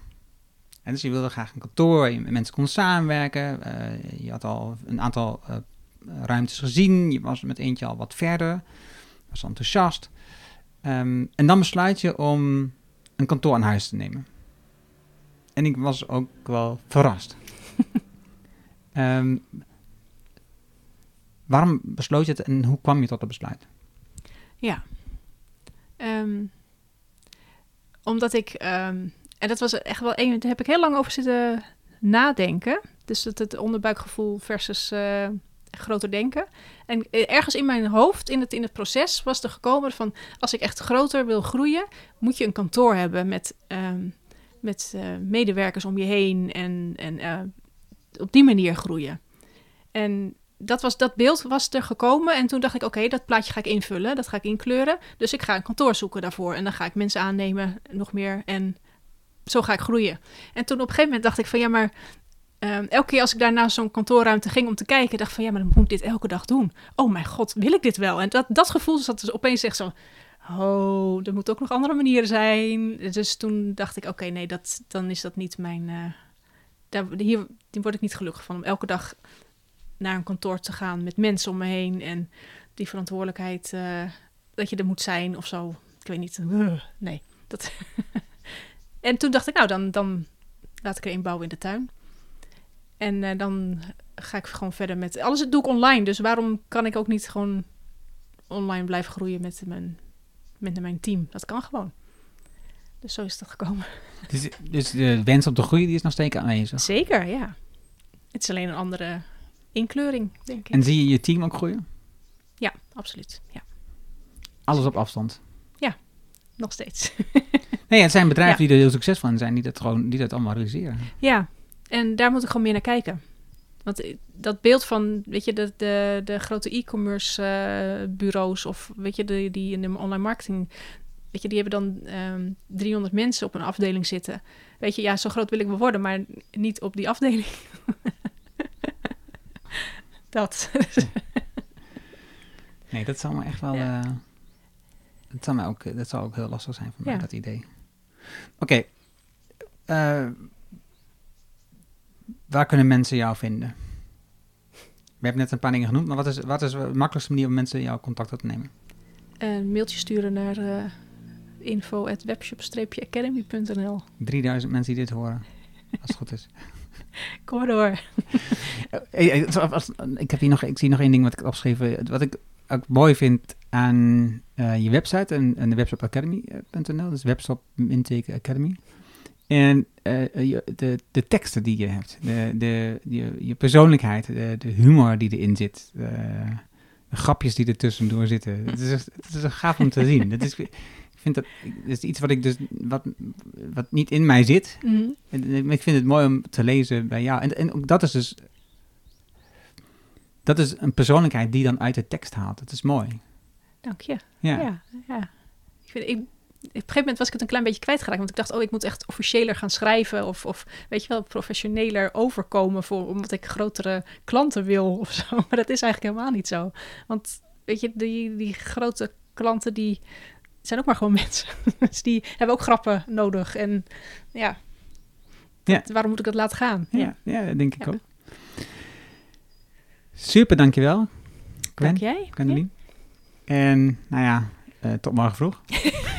En dus je wilde graag een kantoor waar je met mensen kon samenwerken. Eh, je had al een aantal eh, ruimtes gezien. Je was met eentje al wat verder. Was enthousiast. Ehm, en dan besluit je om een kantoor aan huis te nemen. En ik was ook wel verrast. <laughs> Ehm, waarom besloot je het en hoe kwam je tot dat besluit? Ja. Ehm, omdat ik, ehm, en dat was echt wel een, daar heb ik heel lang over zitten nadenken. Dus het, het onderbuikgevoel versus eh, groter denken. En eh, ergens in mijn hoofd, in het, in het proces, was er gekomen van... als ik echt groter wil groeien, moet je een kantoor hebben met, met eh, medewerkers om je heen. En, en eh, op die manier groeien. En dat, was, dat beeld was er gekomen. En toen dacht ik, oké, dat plaatje ga ik invullen. Dat ga ik inkleuren. Dus ik ga een kantoor zoeken daarvoor. En dan ga ik mensen aannemen, nog meer. En zo ga ik groeien. En toen op een gegeven moment dacht ik van, ja, maar... ehm, elke keer als ik daar naar zo'n kantoorruimte ging om te kijken, dacht van, ja, maar dan moet ik dit elke dag doen. Oh mijn god, wil ik dit wel? En dat, dat gevoel zat dus opeens echt zo... Oh, er moeten ook nog andere manieren zijn. Dus toen dacht ik, oké, nee, dat, dan is dat niet mijn... eh, daar, hier, word ik niet gelukkig van. Om elke dag naar een kantoor te gaan met mensen om me heen. En die verantwoordelijkheid eh, dat je er moet zijn of zo. Ik weet niet. Nee. Dat <laughs> en toen dacht ik, nou, dan, dan laat ik er inbouwen in de tuin. En eh, dan ga ik gewoon verder met... Alles doe ik online, dus waarom kan ik ook niet gewoon online blijven groeien met mijn, met mijn team? Dat kan gewoon. Dus zo is dat gekomen. Dus, dus de wens om te groeien die is nog steeds aanwezig. Zeker, ja. Het is alleen een andere inkleuring, denk ik. En zie je je team ook groeien? Ja, absoluut. Ja, Alles op afstand. nog steeds. <laughs> Nee, het zijn bedrijven Ja. die er heel succesvol in zijn, die dat, gewoon, die dat allemaal realiseren. ja, en daar moet ik gewoon meer naar kijken. Want dat beeld van, weet je, de, de, de grote e-commerce eh, bureaus of weet je, de, die in de online marketing, weet je, die hebben dan ehm 300 mensen op een afdeling zitten. Weet je, ja, zo groot wil ik wel worden, maar niet op die afdeling. <laughs> dat. <laughs> Nee, dat zal me echt wel... Ja. eh, dat, zal mij ook, dat zal ook heel lastig zijn voor mij, Ja. dat idee. Oké. eh, waar kunnen mensen jou vinden? We hebben net een paar dingen genoemd, maar wat is, wat is de makkelijkste manier om mensen jouw contact op te nemen? een mailtje sturen naar uh, info.webshop-academy.nl 3000 mensen die dit horen, als het goed is. <laughs> Kom maar door. <laughs> Ik, heb hier nog, ik zie nog één ding wat ik heb opgeschreven. Wat ik ook mooi vind aan eh, je website en, en de webshopacademy.nl. Dus webshop intake academy. En eh, je, de, de teksten die je hebt. De, de, je, je persoonlijkheid. De, de humor die erin zit. De, de grapjes die er tussendoor zitten. <laughs> Het is, het is gaaf om te zien. Dat is, ik vind dat, dat is iets wat ik dus wat, wat niet in mij zit. Mhm. En ik vind het mooi om te lezen bij jou. En, en ook dat is dus. Dat is een persoonlijkheid die dan uit de tekst haalt. Dat is mooi. Dank je. Ja. Ja, ja. Ik vind, ik, op een gegeven moment was ik het een klein beetje kwijtgeraakt. Want ik dacht, oh, ik moet echt officiëler gaan schrijven. Of, of weet je wel, professioneler overkomen. Voor, omdat ik grotere klanten wil of zo. <laughs> Maar dat is eigenlijk helemaal niet zo. Want weet je, die, die grote klanten die zijn ook maar gewoon <laughs> mensen. dus die hebben ook grappen nodig. En ja, Ja. dat- waarom moet ik dat laten gaan? Ja, ja, dat denk ik Ja. ook. Super, dankjewel. Gwen, Dank jij. Gwendoline. En nou ja, eh, tot morgen vroeg. <laughs>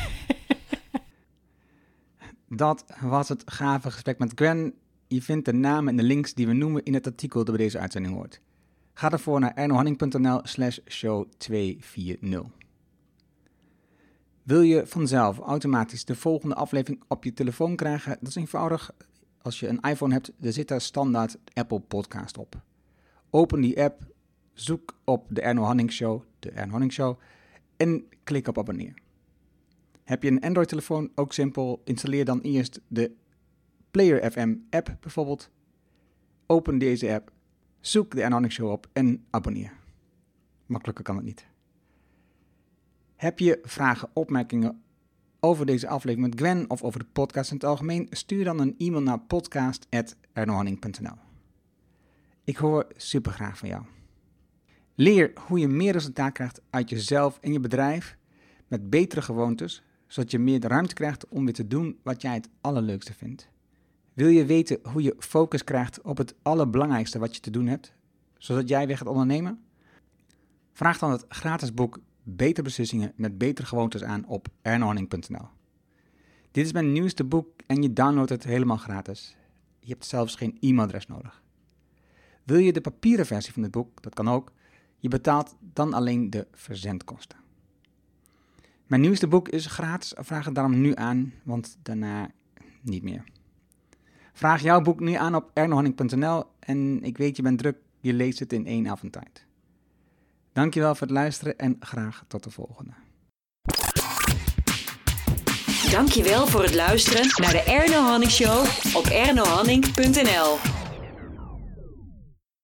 Dat was het gave gesprek met Gwen. Je vindt de namen en de links die we noemen in het artikel dat bij deze uitzending hoort. Ga ervoor naar ernohanning.nl slash show 240. Wil je vanzelf automatisch de volgende aflevering op je telefoon krijgen? Dat is eenvoudig. Als je een iPhone hebt, er zit daar standaard Apple Podcast op. Open die app, zoek op de Erno Hanning Show, de Erno Hanning Show, en klik op abonneer. Heb je een Android-telefoon, ook simpel, installeer dan eerst de Player FM app bijvoorbeeld. Open deze app, zoek de Hanning Show op en abonneer. Makkelijker kan het niet. Heb je vragen, opmerkingen over deze aflevering met Gwen of over de podcast in het algemeen? Stuur dan een e-mail naar podcast.ernohanning.nl Ik hoor super graag van jou. Leer hoe je meer resultaat krijgt uit jezelf en je bedrijf met betere gewoontes, zodat je meer ruimte krijgt om weer te doen wat jij het allerleukste vindt. Wil je weten hoe je focus krijgt op het allerbelangrijkste wat je te doen hebt, zodat jij weer gaat ondernemen? Vraag dan het gratis boek Betere Beslissingen met Betere Gewoontes aan op ernohanning.nl. Dit is mijn nieuwste boek en je downloadt het helemaal gratis. Je hebt zelfs geen e-mailadres nodig. Wil je de papieren versie van het boek? Dat kan ook. Je betaalt dan alleen de verzendkosten. Mijn nieuwste boek is gratis. Vraag het daarom nu aan, want daarna niet meer. Vraag jouw boek nu aan op ernohanning.nl en ik weet je bent druk, je leest het in één avond tijd. Dankjewel voor het luisteren en graag tot de volgende. Dankjewel voor het luisteren naar de Erno Hanning Show op ernohanning.nl.